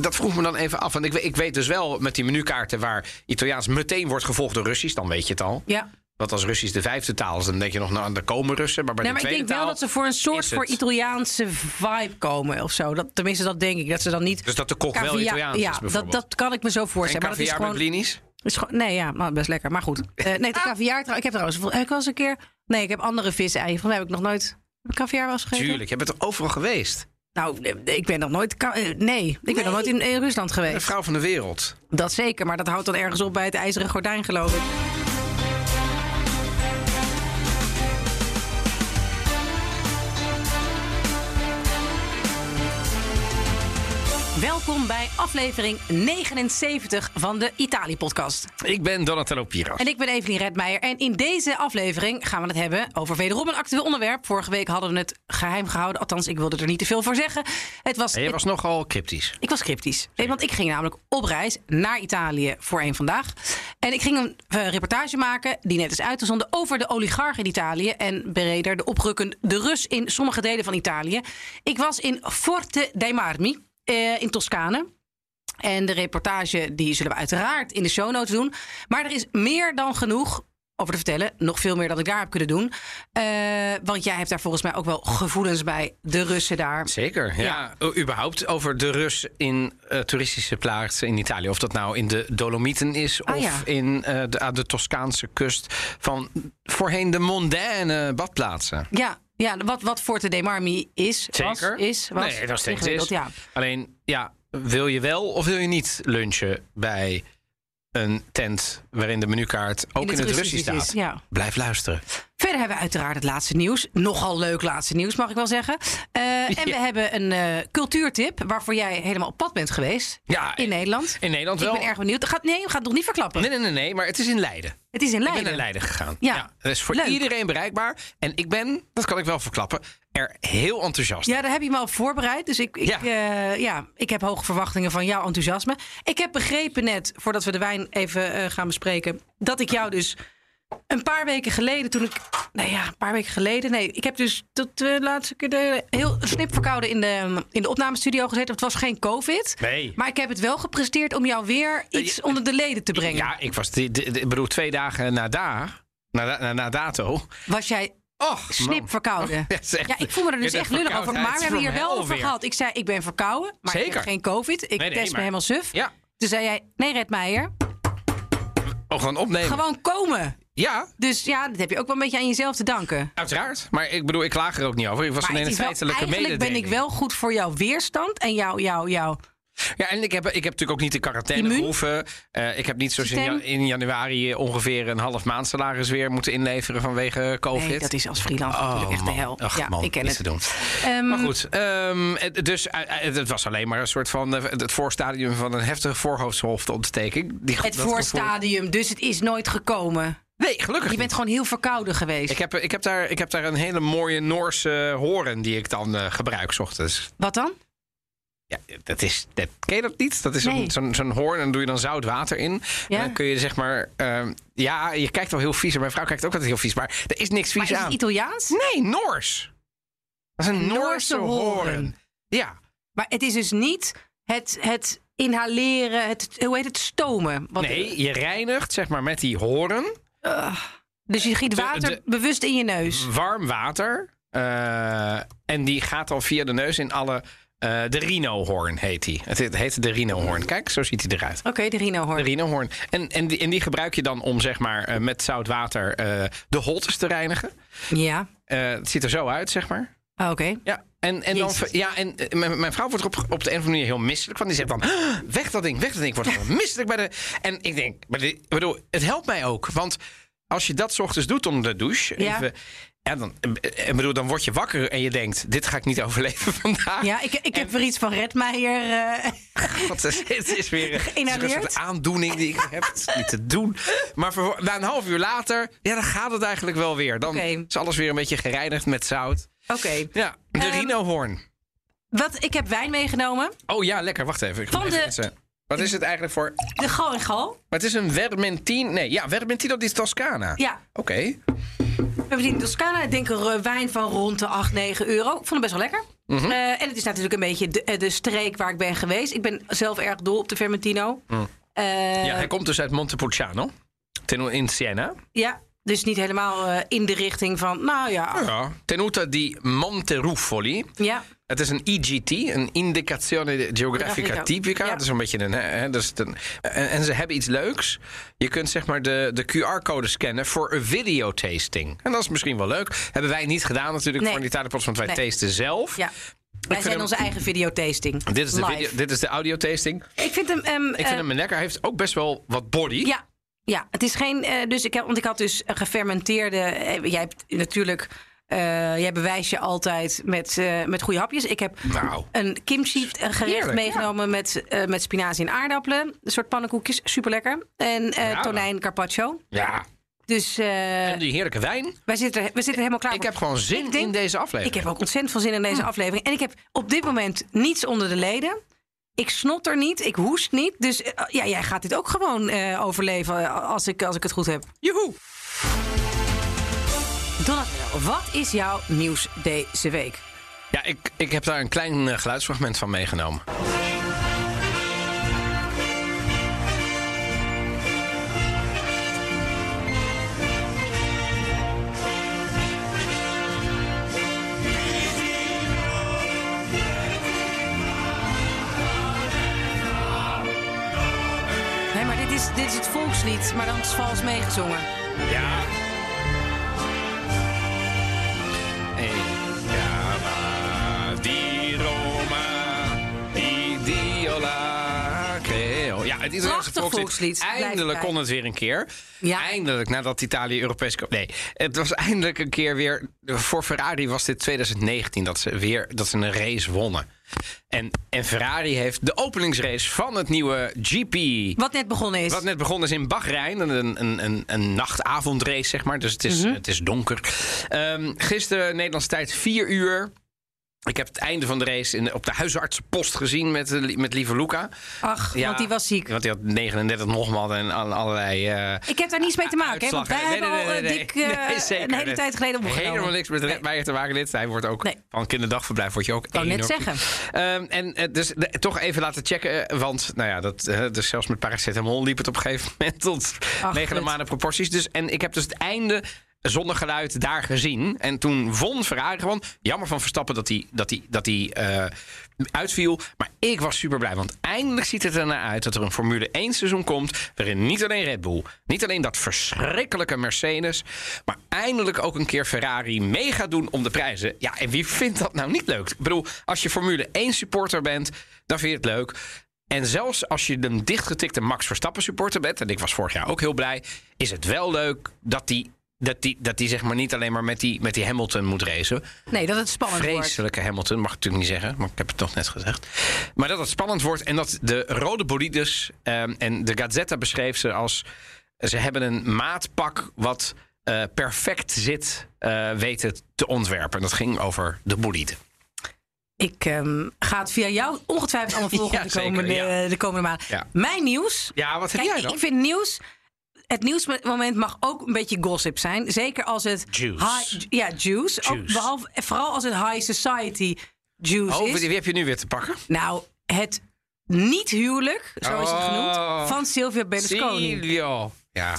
dat vroeg me dan even af. Want ik, ik weet dus wel met die menukaarten waar Italiaans meteen wordt gevolgd door Russisch, dan weet je het al. Ja. Want als Russisch de vijfde taal is, dan denk je nog, nou, er komen Russen. Maar bij Nee, de maar ik denk wel dat ze voor een soort voor het. Italiaanse vibe komen of zo. Dat, tenminste, dat denk ik. Dat ze dan niet. Dus dat de kok wel Caviar- Italiaans ja, is dat, dat kan ik me zo en voorstellen. Maar dat is caviar met gewoon, blinis? is gewoon. Nee, ja, maar best lekker. Maar goed. Eh, nee, de caviar trouw- Ik heb trouwens. Heb ik wel eens een keer. Nee, ik heb andere viseieren. Volgens mij heb ik nog nooit. Caviar wel eens gegeten? Tuurlijk, je bent er overal geweest. Nou, eh, ik ben nog nooit. eh, Nee, ik ben nog nooit in, in Rusland De geweest. vrouw van de wereld. Dat zeker, maar dat houdt dan ergens op bij het ijzeren gordijn, geloof ik. Welkom bij aflevering 79 van de Italië-podcast. Ik ben Donatello Piras. En ik ben Evelien Redmeijer. En in deze aflevering gaan we het hebben over wederom een actueel onderwerp. Vorige week hadden we het geheim gehouden. Althans, ik wilde er niet te veel voor zeggen. Het was, En je was nogal cryptisch. ik was cryptisch. Nee, want ik ging namelijk op reis naar Italië voor één vandaag. En ik ging een eh, reportage maken, die net is uitgezonden, over de oligarchen in Italië. En breder de oprukken de Rus in sommige delen van Italië. Ik was in Forte dei Marmi eh, in Toscane. En de reportage die zullen we uiteraard in de show notes doen. Maar er is meer dan genoeg over te vertellen. Nog veel meer dan ik daar heb kunnen doen. Eh, want jij hebt daar volgens mij ook wel gevoelens bij de Russen daar. Zeker, ja. U- Überhaupt over de Rus in eh, toeristische plaatsen in Italië. Of dat nou in de Dolomieten is Ah, of ja. in de, aan de Toscaanse kust van voorheen de mondaine badplaatsen. Ja, ja wat, wat Forte dei Marmi is, was, Zeker. is, was nee, nog steeds is. Ja. Alleen, ja, wil je wel of wil je niet lunchen bij een tent waarin de menukaart ook in het, Russisch staat? ja. Blijf luisteren. Verder hebben we uiteraard het laatste nieuws. Nogal leuk laatste nieuws, mag ik wel zeggen. Eh, En we Ja. hebben een eh, cultuurtip waarvoor jij helemaal op pad bent geweest. Ja, In Nederland. in Nederland Ik wel. ben erg benieuwd. Gaat, nee, we gaan het nog niet verklappen. Nee, nee, nee, nee, maar het is in Leiden. Het is in Ik Leiden. ben naar Leiden gegaan. Ja. Dat is voor Leuk. iedereen bereikbaar. En ik ben, dat kan ik wel verklappen, er heel enthousiast. Ja, daar heb je me al voorbereid. Dus ik, ik, Ja. ja. ja, ik heb hoge verwachtingen van jouw enthousiasme. Ik heb begrepen net, voordat we de wijn even eh, gaan bespreken... dat ik jou dus een paar weken geleden, toen ik... Nee ja, een paar weken geleden. Nee, ik heb dus tot de laatste keer de, heel snip verkouden in de, in de opnamestudio gezeten. Het was geen covid. Nee. Maar ik heb het wel gepresteerd om jou weer iets onder de leden te brengen. Ja, ik was, ik bedoel, twee dagen na, da, na, na, na dato. Was jij Och, snip verkouden? Ja, ik voel me er dus echt lullig over. Maar we hebben hier wel over gehad. Ik zei, ik ben verkouden, maar ik Zeker. heb geen covid. Ik nee, test me maar- helemaal suf. Ja, Toen zei jij, nee Red Meijer, oh, gewoon opnemen. gewoon komen. Ja, Dus ja, dat heb je ook wel een beetje aan jezelf te danken. uiteraard. Maar ik bedoel, ik klaag er ook niet over. Ik was Maar alleen een feitelijke eigenlijk ben ik wel goed voor jouw weerstand en jouw... jouw, jouw Ja, en ik heb, ik heb natuurlijk ook niet in quarantaine Immuun? gehoeven. Eh, ik heb niet zoals in, ja- in januari ongeveer een half maand salaris weer moeten inleveren vanwege COVID. nee, dat is als freelancer natuurlijk echt de hel. Ach, ja, man, ik ken het. te doen. Ehm, Maar goed, ehm, dus eh, eh, het was alleen maar een soort van eh, het voorstadium van een heftige voorhoofdsontsteking. Die, Het gevoel- voorstadium, dus het is nooit gekomen. Nee, gelukkig Je bent niet. gewoon heel verkouden geweest. Ik heb, ik, heb daar, ik heb daar een hele mooie Noorse horen die ik dan eh, gebruik 's ochtends. Wat dan? Ja, dat is, dat, ken je dat niet? Dat is zo'n Nee. zo'n zo'n hoorn en dan doe je dan zout water in. Ja. En dan kun je zeg maar... ehm, ja, je kijkt wel heel vies. en Mijn vrouw kijkt ook altijd heel vies. Maar er is niks Maar vies is het aan. Italiaans? Nee, Noors. Dat is een Noorse Noorse hoorn. Ja. Maar het is dus niet het, het inhaleren, het, hoe heet het, stomen. Wat- Nee, je reinigt zeg maar met die Dus je giet water de- bewust in je neus. warm water. eh, en die gaat dan via de neus in alle... eh, de rhinohoorn heet die. Het heet- de rhinohoorn. Kijk, zo ziet hij eruit. Oké, de rhino De hoor. rhinohoorn. En, en, die, en die gebruik je dan om zeg maar eh, met zout water de holtes te reinigen. Ja, het ziet er zo uit, zeg maar. Ah, oké. Ja, en, en, dan, ja, en mijn, mijn vrouw wordt er op, op de een of andere manier heel misselijk van. Die zegt dan, "Ah, weg dat ding, weg dat ding. Ik word misselijk bij de... En ik denk, maar bedoel, het helpt mij ook. Want als je dat 's ochtends doet onder de douche... Ja. Even, ja, dan, eh, ik bedoel, dan word je wakker en je denkt, dit ga ik niet overleven vandaag. Ja, ik, ik heb weer iets van Redmeijer. eh Want het is- het is weer een- het is weer een Geïnhaleerd? soort aandoening die ik heb. Het is niet te doen. Maar vervol- na een half uur later, ja, dan gaat het eigenlijk wel weer. Dan is alles weer een beetje gereinigd met zout. Oké. Ja, de rhinohoorn. Wat, ik heb wijn meegenomen. Oh ja, lekker. Wacht even. Ik Van even de- Wat is het eigenlijk voor... De gal en gal. Maar het is een Vermentino... Nee, ja, Vermentino di Toscana. Ja, Oké. we hebben die in Toscana. Ik denk een wijn van rond de 8, 9 euro. Ik vond het best wel lekker. Mhm. Eh, en het is natuurlijk een beetje de, eh, de streek waar ik ben geweest. Ik ben zelf erg dol op de Vermentino. Eh, Ja, hij komt dus uit Montepulciano. Ten, in Siena. ja, dus niet helemaal eh, in de richting van, nou ja. Ja. Tenuta di Monteruffoli. Ja, Het is een IGT, een Indicazione Geografica Typica. ja. Dat is een beetje een. Hè, dus het een en, en ze hebben iets leuks. Je kunt zeg maar de, de QR-code scannen voor een videotasting. En dat is misschien wel leuk. Hebben wij niet gedaan natuurlijk Nee. voor een Italië-podcast, want wij Nee. tasten zelf. ja. Wij zijn hem- onze eigen videotasting. Dit is, de video, dit is de audio-tasting. Ik vind hem... ehm, Ik eh, vind hem lekker. Hij heeft ook best wel wat body. Ja, ja, het is geen. eh, dus ik heb, want ik had dus gefermenteerde. eh, jij hebt natuurlijk. Eh, jij bewijst je altijd met, eh, met goede hapjes. Ik heb Nou. een kimchi eh, gerecht meegenomen met, met spinazie en aardappelen. Een soort pannenkoekjes, super lekker. En Ja. tonijn carpaccio. Ja. Dus En die heerlijke wijn. wij, zitten, we zitten helemaal klaar Ik voor. heb gewoon zin denk- in deze aflevering. Ik heb ook ontzettend veel zin in deze aflevering. En ik heb op dit moment niets onder de leden. Ik snotter niet, ik hoest niet. Dus ja, jij gaat dit ook gewoon overleven als ik, als ik het goed heb. Joehoe. Donatello, wat is jouw nieuws deze week? Ja, ik, ik heb daar een klein eh, geluidsfragment van meegenomen. Nee, maar dit is, dit is het volkslied, maar dan is het vals meegezongen. Ja. E het Italiaanse Prachtig volkslied. volkslied, blijf Eindelijk kon het weer een keer. Ja. Eindelijk, nadat Italië Europees... Nee, het was eindelijk een keer weer... Voor Ferrari was dit 2019 dat ze weer dat ze een race wonnen. En, en Ferrari heeft de openingsrace van het nieuwe GP... Wat net begonnen is. Wat net begonnen is in Bahrein. Een, een, een, een nachtavondrace, zeg maar. Dus het is, het is donker. Ehm, gisteren, Nederlandse tijd, 4 uur. Ik heb het einde van de race in, op de huisartsenpost gezien met, eh, met lieve Luca. Ach, Ja, want die was ziek. Want die had 39 nogmaals en al- allerlei... eh, Ik heb daar niets mee te maken, hè, want wij uitslagen. hebben al dik een hele tijd geleden opgenomen. Helemaal niks met mij te maken. Dit. Hij wordt ook van kinderdagverblijf word je ook wou net enorm- zeggen. Ehm, en eh, dus de- toch even laten checken. Want nou ja, dat, dus zelfs met paracetamol liep het op een gegeven moment tot Ach, megalomane gut. proporties. Dus, en ik heb dus het einde zonder geluid daar gezien. En toen won Ferrari gewoon. Jammer van Verstappen dat hij dat hij dat hij eh, uitviel. Maar ik was super blij. Want eindelijk ziet het er naar uit dat er een Formule 1 seizoen komt. Waarin niet alleen Red Bull, niet alleen dat verschrikkelijke Mercedes. Maar eindelijk ook een keer Ferrari mee gaat doen om de prijzen. Ja, en wie vindt dat nou niet leuk? Ik bedoel, als je Formule 1 supporter bent, dan vind je het leuk. En zelfs als je een dichtgetikte Max Verstappen supporter bent, en ik was vorig jaar ook heel blij, is het wel leuk dat die, dat die, dat die zeg maar niet alleen maar met die, met die Hamilton moet racen. Nee, dat het spannend wordt. Vreselijke Hamilton, mag ik natuurlijk niet zeggen, maar ik heb het toch net gezegd. Maar dat het spannend wordt en dat de rode bolides, ehm, en de Gazzetta beschreef ze als, ze hebben een maatpak wat eh, perfect zit eh, weten te ontwerpen. En dat ging over de bolide. Ik ehm, ga het via jou ongetwijfeld allemaal volgen Ja, de, komende, ja. de komende maand. Ja. Mijn nieuws. Ja, wat heb Kijk, jij dan? ik vind nieuws. Het nieuwsmoment mag ook een beetje gossip zijn. Zeker als het. Juice. High, ja, juice. Ook Juice. behalve, vooral als het high society juice Oh, is. wie heb je nu weer te pakken? Nou, het niet-huwelijk, zo is het Oh. genoemd, van Silvio Berlusconi. Silvio. Ja.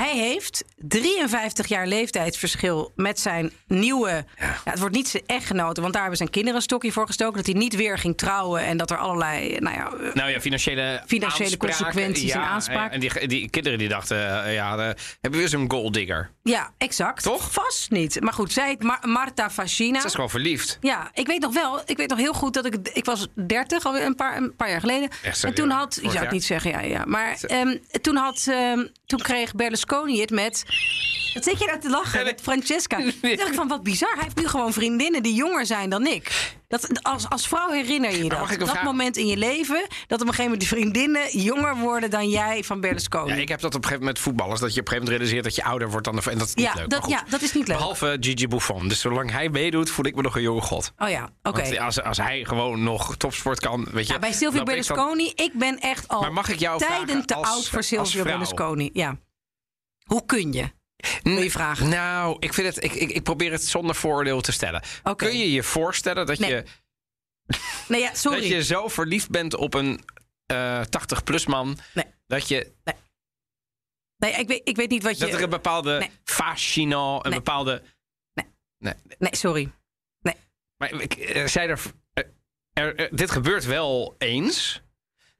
Hij heeft 53 jaar leeftijdsverschil met zijn nieuwe. Ja. het wordt niet zijn echtgenote, want daar hebben zijn kinderen een stokje voor gestoken. Dat hij niet weer ging trouwen en dat er allerlei. Nou ja, eh, Nou ja, financiële, Financiële consequenties en Ja, aanspraken. En die, die kinderen die dachten, eh, ja, de, hebben we zo'n golddigger. ja, exact. Toch? Vast niet. Maar goed, zij Mar- Marta Fascina. Ze is gewoon verliefd. Ja, ik weet nog wel. Ik weet nog heel goed dat ik. Ik was 30, alweer een paar, een paar jaar geleden. Echt, en toen had. Je zou het niet zeggen, ja, ja. Maar ehm, toen, had, ehm, toen kreeg Berlusconi het met. Wat zit je nou te lachen met Francesca? Toen dacht ik van wat bizar. Hij heeft nu gewoon vriendinnen die jonger zijn dan ik. Dat, als, als vrouw herinner je je dat. Dat vraag- moment in je leven. Dat op een gegeven moment die vriendinnen jonger worden dan jij van Berlusconi. Ja, ik heb dat op een gegeven moment met voetballers. Dat je op een gegeven moment realiseert dat je ouder wordt dan de... En dat is niet Ja, leuk. dat- ja, dat is niet leuk. Behalve Gigi Buffon. Dus zolang hij meedoet, voel ik me nog een jonge god. Oh ja, oké. Als, als hij gewoon nog topsport kan, weet je... Ja, bij Silvio ik dan- Berlusconi, ik ben echt al Maar mag ik jou tijden vragen te als- oud voor Silvio? Berlusconi. Ja. Hoe kun je? Wil je vragen? Nou, ik, vind het, ik, ik, ik probeer het zonder vooroordeel te stellen. Kun je je voorstellen dat, Nee. je, Nee, ja, sorry. dat je zo verliefd bent op een eh 80-plus man... Nee. Dat, je, Nee, ik weet, ik weet niet wat je... dat er een bepaalde Nee. fascino, een Nee. bepaalde... Nee, sorry. Maar ik eh, zei er, eh, er, er- Dit gebeurt wel eens...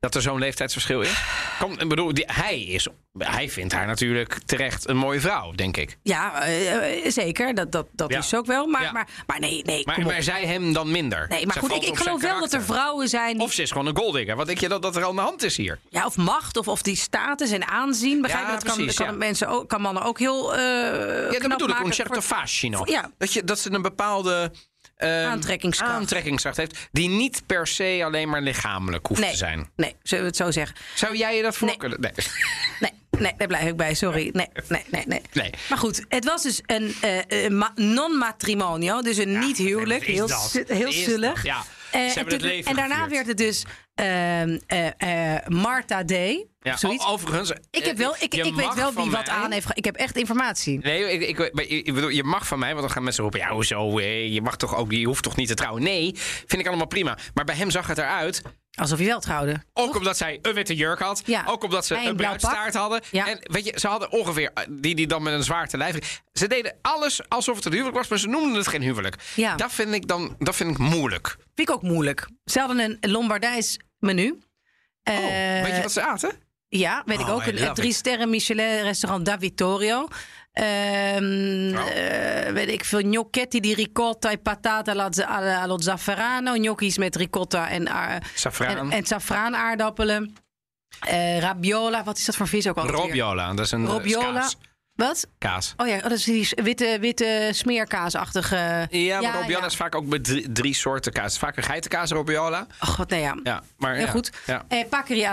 Dat er zo'n leeftijdsverschil is. Kom, ik bedoel, die, hij, is, hij vindt haar natuurlijk terecht een mooie vrouw, denk ik. Ja, eh, eh, zeker. Dat, dat, dat Ja. is ook wel. Maar, Ja. maar, maar nee, nee, Maar, zij hem dan minder. Nee, maar Zij goed, ik, ik geloof wel dat er vrouwen zijn die... Of ze is gewoon een golddigger. Wat denk je dat, dat er aan de hand is hier? Ja, of macht, of, of die status en aanzien. Begrijp je? Ja, dat kan, precies, kan, mensen ook, kan mannen ook heel eh Ja, dat bedoel ik. Un certo voor- fascino. Ja. Dat, je, dat ze een bepaalde... ehm, Aantrekkingskracht. aantrekkingskracht heeft. Die niet per se alleen maar lichamelijk hoeft Nee, te zijn. nee, zullen we het zo zeggen? Zou jij je dat voor Nee. kunnen? Nee. Nee, nee, daar blijf ik bij. Sorry. Nee, nee, nee, nee. Nee. Maar goed, het was dus een eh, ma- non-matrimonio. Dus een niet-huwelijk. Heel, heel zullig. Ja, Eh, ze en hebben het toen- leven En daarna werd het dus ehm, eh, eh, Martha Day. Ja, zoiets. overigens... ik heb wel, ik, ik weet wel wie wat mij- aan heeft. Ik heb echt informatie. Nee, ik, ik, bedoel, je mag van mij, want dan gaan mensen roepen... ja, hoezo, eh, je mag toch ook, je hoeft toch niet te trouwen? Nee, vind ik allemaal prima. Maar bij hem zag het eruit, Alsof hij wel trouwde. ook omdat zij een witte jurk had... Ja. ook omdat ze een pak. bruidstaart hadden. Ja. En weet je, ze hadden ongeveer, eh, die die dan met een zwaar te lijf... Ze deden alles alsof het een huwelijk was, maar ze noemden het geen huwelijk. Ja. Dat vind ik dan dat vind ik moeilijk. Vind ik ook moeilijk. Ze hadden een Lombardijs menu. Oh, Eh, weet je wat ze aten? Ja, weet ik Oh, ook. Een, drie sterren Michelin restaurant Da Vittorio. Ehm, Oh. eh, weet ik veel, gnocchetti di ricotta e patata allo zafferano. Gnocchis met ricotta en, uh, Safraan. en, en safraanaardappelen. Eh rabiola, wat is dat voor vis ook al? Robiola, dat is een eh, Robiola. Wat? kaas. Oh ja, oh, dat is die witte, witte smeerkaasachtige... Ja, maar robiola ja. is vaak ook met drie, drie soorten kaas. Vaak een geitenkaas robiola. Oh god, nee ja. Ja, maar Heel ja, goed. Ja. Eh,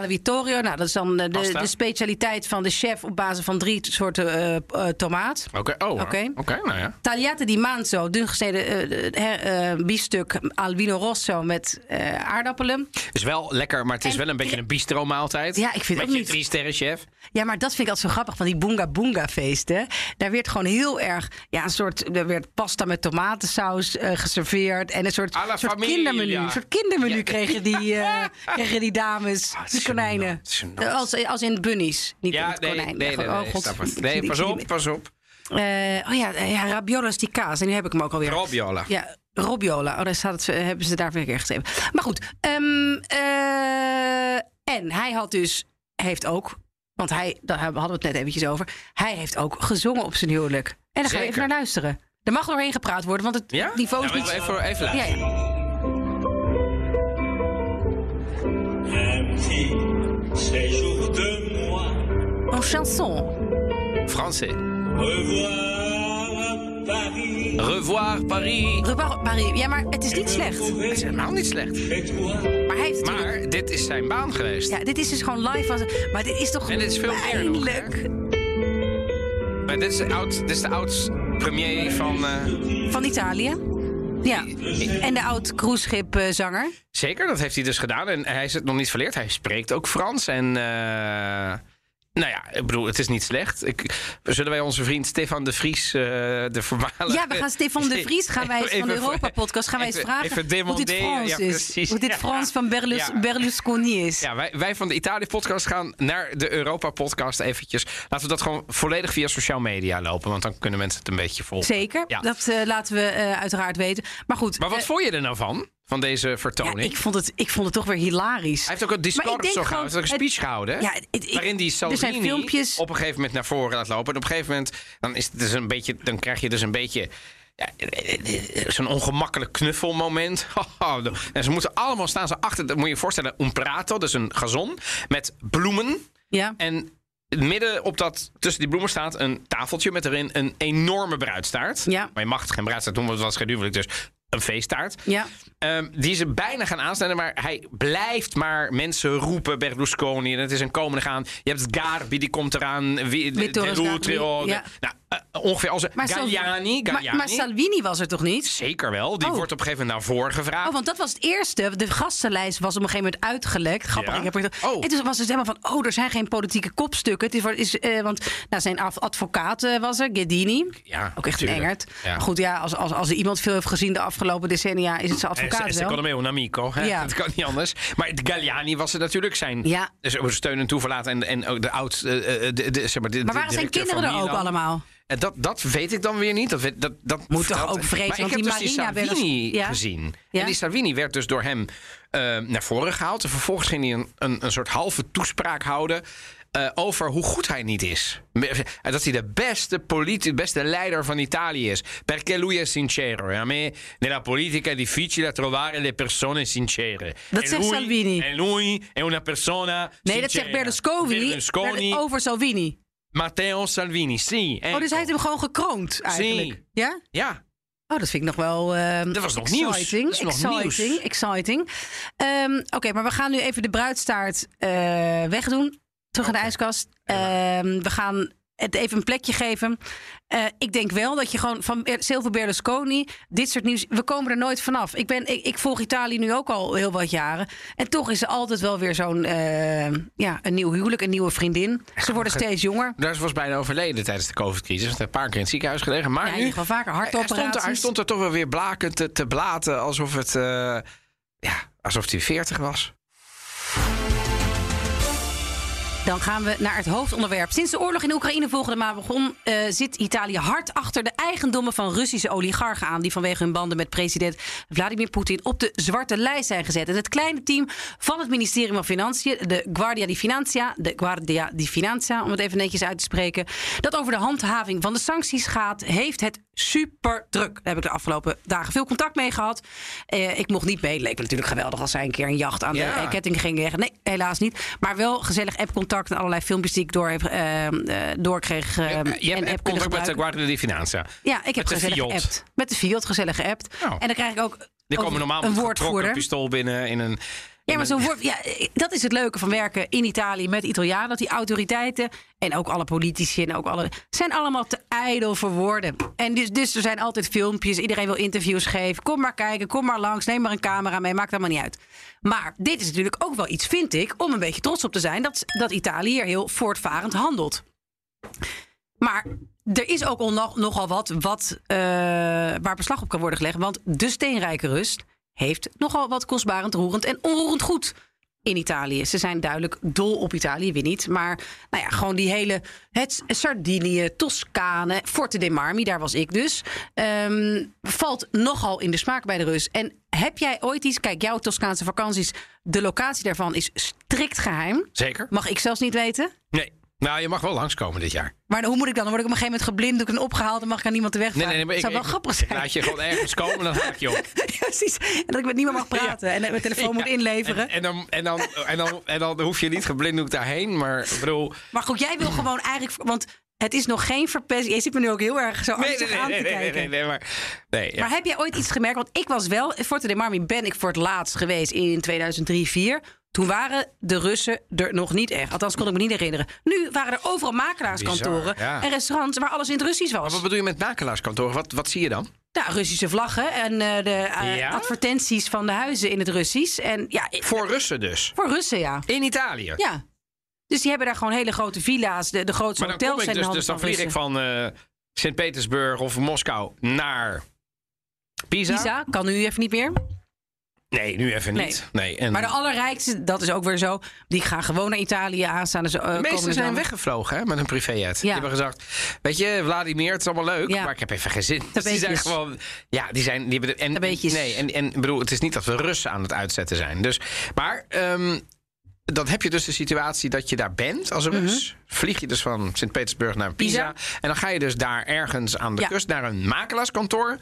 Vittorio. Nou, dat is dan eh, de, de specialiteit van de chef op basis van drie soorten eh, eh, tomaat. Oké, oh, Oké. oké, nou ja. Tagliate di manzo, dun gesneden eh, biefstuk al vino rosso met aardappelen. Is wel lekker, maar het is En- wel een beetje een bistro maaltijd. Ja, ik vind Met ook je niet- drie sterren chef. Ja, maar dat vind ik altijd zo grappig van die Boonga Boonga feesten. Daar werd gewoon heel erg, ja, een soort, er werd pasta met tomatensaus eh, geserveerd. En een soort, soort kindermenu. Een soort kindermenu Ja. kregen, die, eh, kregen die dames, Ah, het die konijnen. Als, als in bunnies, niet in Ja, het nee, konijn. nee, nee, Oh, nee, god. pas op, pas op. Eh, oh ja, ja, rabiolo is die kaas. En nu heb ik hem ook alweer. Robiola. Ja, Robiola. Oh, daar staat het, hebben ze daar weer geschreven. Maar goed. ehm, eh, en hij had dus, heeft ook, want hij, daar hadden we het net eventjes over. Hij heeft ook gezongen op zijn huwelijk. En daar gaan we Zeker. even naar luisteren. Er mag doorheen gepraat worden, want het Ja? niveau is Ja, niet... Even, even luisteren. ja. Un petit séjour de moi. Een chanson. Français. Revoir Paris Revoir Paris. Rebar- Paris. Ja, maar het is niet slecht. Dat is helemaal niet slecht. Maar natuurlijk... Dit is zijn baan geweest. Ja, dit is dus gewoon live. Van, maar dit is toch En dit is veel meer nog, hè? pijnlijk. Maar dit is de oud, dit is de oud premier van... eh, Van Italië. Ja. En de oud cruiseschipzanger. Zeker, dat heeft hij dus gedaan. En hij is het nog niet verleerd. Hij spreekt ook Frans. En eh, nou ja, ik bedoel, het is niet slecht. Ik, zullen wij onze vriend Stefan de Vries, eh, de voormalige... Ja, we gaan Stefan de Vries gaan wij, van de Europa-podcast gaan wij eens vragen even hoe dit. Frans Ja, is. Hoe dit. Frans van Berlus, Ja. Berlusconi is. Ja, wij, wij van de Italië-podcast gaan naar de Europa-podcast eventjes. Laten we dat gewoon volledig via social media lopen. Want dan kunnen mensen het een beetje volgen. Zeker, dat eh, laten we eh, uiteraard weten. Maar goed, Maar wat vond je er nou van? Van deze ja, vertoning? ik, vond het, ik vond het toch weer hilarisch. Hij heeft ook een discours zo gehouden. Hij heeft ook een speech gehouden. Ja, het- waarin die er zijn Salvini filmpjes- op een gegeven moment naar voren laat lopen. En op een gegeven moment dan is het dus een beetje, dan krijg je dus een beetje ja, zo'n ongemakkelijk knuffelmoment. en ze moeten allemaal staan ze achter. Dat moet je je voorstellen, un prato, dus een gazon met bloemen. Ja, En midden op dat, tussen die bloemen staat een tafeltje met erin een enorme bruidstaart. Ja. Maar je mag geen bruidstaart noemen, want het was geen huwelijk, dus een feesttaart. ja. Ehm, die ze bijna gaan aansnijden, maar hij blijft maar mensen roepen. Berlusconi, en het is een komende gaan. Je hebt Garbi, die komt eraan. Vittorio Rutrio, de- ja. Nou, eh, ongeveer als Maar Galliani. Maar, Galliani. maar Salvini was er toch niet? Zeker wel. Die Oh. wordt op een gegeven moment naar voren gevraagd. Oh, want dat was het eerste. De gastenlijst was op een gegeven moment uitgelekt. Grappig. Ja? Ik heb er- Oh. En toen was het helemaal van, oh, er zijn geen politieke kopstukken. Het is, is, eh, want nou, zijn advocaat eh, was er, Gedini. Ja, Ook echt een tuurlijk. engert. Ja. Maar goed, ja, als, als, als er iemand veel heeft gezien de afgelopen decennia... is het zijn advocaat En wel. secondo me un amico. Hè? Ja. Dat kan niet anders. Maar de Galliani was er natuurlijk zijn Ja. dus steun en toeverlaat. En, en ook de oud... eh, eh, de, de, zeg maar, de, Maar waren zijn kinderen er ook allemaal? En dat, dat weet ik dan weer niet. Dat, weet- dat, dat Moet toch ook vrezen, Maar ik want heb die dus die Salvini ja. gezien. Ja. En die Salvini werd dus door hem eh, naar voren gehaald. En vervolgens ging hij een, een, een soort halve toespraak houden... eh, over hoe goed hij niet is. En dat hij de beste, politi- beste leider van Italië is. Perché lui è sincero. E a me nella politica è difficile trovare le persone sincere. Dat E zegt lui- Salvini. En lui è una persona Nee, dat zegt sincera. Berlusconi, Berlusconi, Ber- over Salvini. Matteo Salvini, sì. Oh, dus hij heeft hem gewoon gekroond eigenlijk. Ja? Ja, Oh, dat vind ik nog wel. ehm, Dat was nog exciting, nieuws. Dat is nog exciting, nieuws. exciting. Ehm, Oké, maar we gaan nu even de bruidstaart eh, wegdoen. Terug in de ijskast. Ehm, we gaan het even een plekje geven. Eh, ik denk wel dat je gewoon van Silvio Berlusconi, dit soort nieuws, we komen er nooit vanaf. Ik, ben, ik, ik volg Italië nu ook al heel wat jaren. En toch is er altijd wel weer zo'n, eh, ja, een nieuw huwelijk, een nieuwe vriendin. Ze worden steeds jonger. Daar was bijna overleden tijdens de COVID-crisis. Een paar keer in het ziekenhuis gelegen. Maar Ja, nu, geval vaker hij, stond er, hij hartoperaties. stond er toch wel weer blakend te, te blaten. Alsof het... eh, ja, alsof hij 40 was. Dan gaan we naar het hoofdonderwerp. Sinds de oorlog in Oekraïne volgende maand begon, eh, zit Italië hard achter de eigendommen van Russische oligarchen aan. Die vanwege hun banden met president Vladimir Poetin op de zwarte lijst zijn gezet. En het kleine team van het ministerie van Financiën, de Guardia di Finanza, de Guardia di Finanza, om het even netjes uit te spreken, dat over de handhaving van de sancties gaat, heeft het super druk. Daar heb ik de afgelopen dagen veel contact mee gehad. Eh, ik mocht niet mee. Leek me natuurlijk geweldig als zij een keer een jacht aan Ja. de eh, ketting ging leggen. Nee, helaas niet. Maar wel gezellig appcontact en allerlei filmpjes die ik door heb, eh, doorkreeg. je en hebt contact met de. Guardia di Finanza. Ja, ik heb met gezellig geappt. Met de Fiat gezellig geappt. Oh. En dan krijg ik ook ook komen normaal een woordvoerder. pistool binnen in een... Ja, maar een- woord, ja, dat is het leuke van werken in Italië met Italianen. Dat die autoriteiten en ook alle politici en ook alle zijn allemaal te ijdel voor woorden. En dus, dus er zijn altijd filmpjes. Iedereen wil interviews geven. Kom maar kijken, kom maar langs, neem maar een camera mee. Maakt allemaal niet uit. Maar dit is natuurlijk ook wel iets, vind ik, om een beetje trots op te zijn dat, dat Italië hier heel voortvarend handelt. Maar er is ook nog, nogal wat, wat eh, waar beslag op kan worden gelegd. Want de steenrijke rust heeft nogal wat kostbarend, roerend en onroerend goed in Italië. Ze zijn duidelijk dol op Italië, weer niet. Maar nou ja, gewoon die hele... Het Sardinië, Toscane, Forte dei Marmi, daar was ik dus. ehm, valt nogal in de smaak bij de Rus. En heb jij ooit iets... Kijk, jouw Toscaanse vakanties, de locatie daarvan is strikt geheim. Zeker? Mag ik zelfs niet weten. Nee. Nou, je mag wel langskomen dit jaar. Maar hoe moet ik dan? Dan word ik op een gegeven moment geblinddoekt en opgehaald... en mag ik aan niemand de weg Nee, vragen. nee, nee, maar dat ik, zou wel ik- grappig ik zijn. laat je gewoon ergens komen, dan haak je op. Ja, precies. En dat ik met niemand mag praten. En mijn telefoon moet inleveren. En, en, dan, en, dan, en, dan, en dan hoef je niet geblinddoekt daarheen. Maar ik bedoel... Maar goed, jij wil gewoon eigenlijk... Want het is nog geen verpesting. Je zit me nu ook heel erg zo Nee, aan nee, te nee, nee, kijken. nee, nee, maar... Nee, ja. Maar heb jij ooit iets gemerkt? Want ik was wel... Forte dei Marmi ben ik voor het laatst geweest in 2003, 2004. Toen waren de Russen er nog niet echt. Althans, kon ik me niet herinneren. Nu waren er overal makelaarskantoren Bizar, ja. en restaurants waar alles in het Russisch Maar was. wat bedoel je met makelaarskantoor? Wat, wat zie je dan? Nou, Russische vlaggen en eh, de eh, Ja? advertenties van de huizen in het Russisch. En ja, Voor Russen dus. voor Russen, ja. In Italië. Ja. Dus die hebben daar gewoon hele grote villa's. De, de grootste maar hotels zijn in dus, dus dan vlieg ik van eh Sint-Petersburg of Moskou naar Pisa. Pisa kan nu even niet meer. Nee, nu even niet. Nee. En Maar de allerrijkste, dat is ook weer zo. Die gaan gewoon naar Italië aanstaan. Zo, de meesten zijn weggevlogen hè, met een privéjet. Die Ja. hebben gezegd, weet je, Vladimir, het is allemaal leuk, Ja. maar ik heb even geen zin. Dus die zijn gewoon, ja, die zijn, die hebben, en, Tabeetjes. nee, en, en ik bedoel, het is niet dat we Russen aan het uitzetten zijn. Dus, maar ehm, dan heb je dus de situatie dat je daar bent als Rus. Vlieg je dus van Sint-Petersburg naar Pisa. Mhm. Pisa. En dan ga je dus daar ergens aan de Ja. kust naar een makelaarskantoor.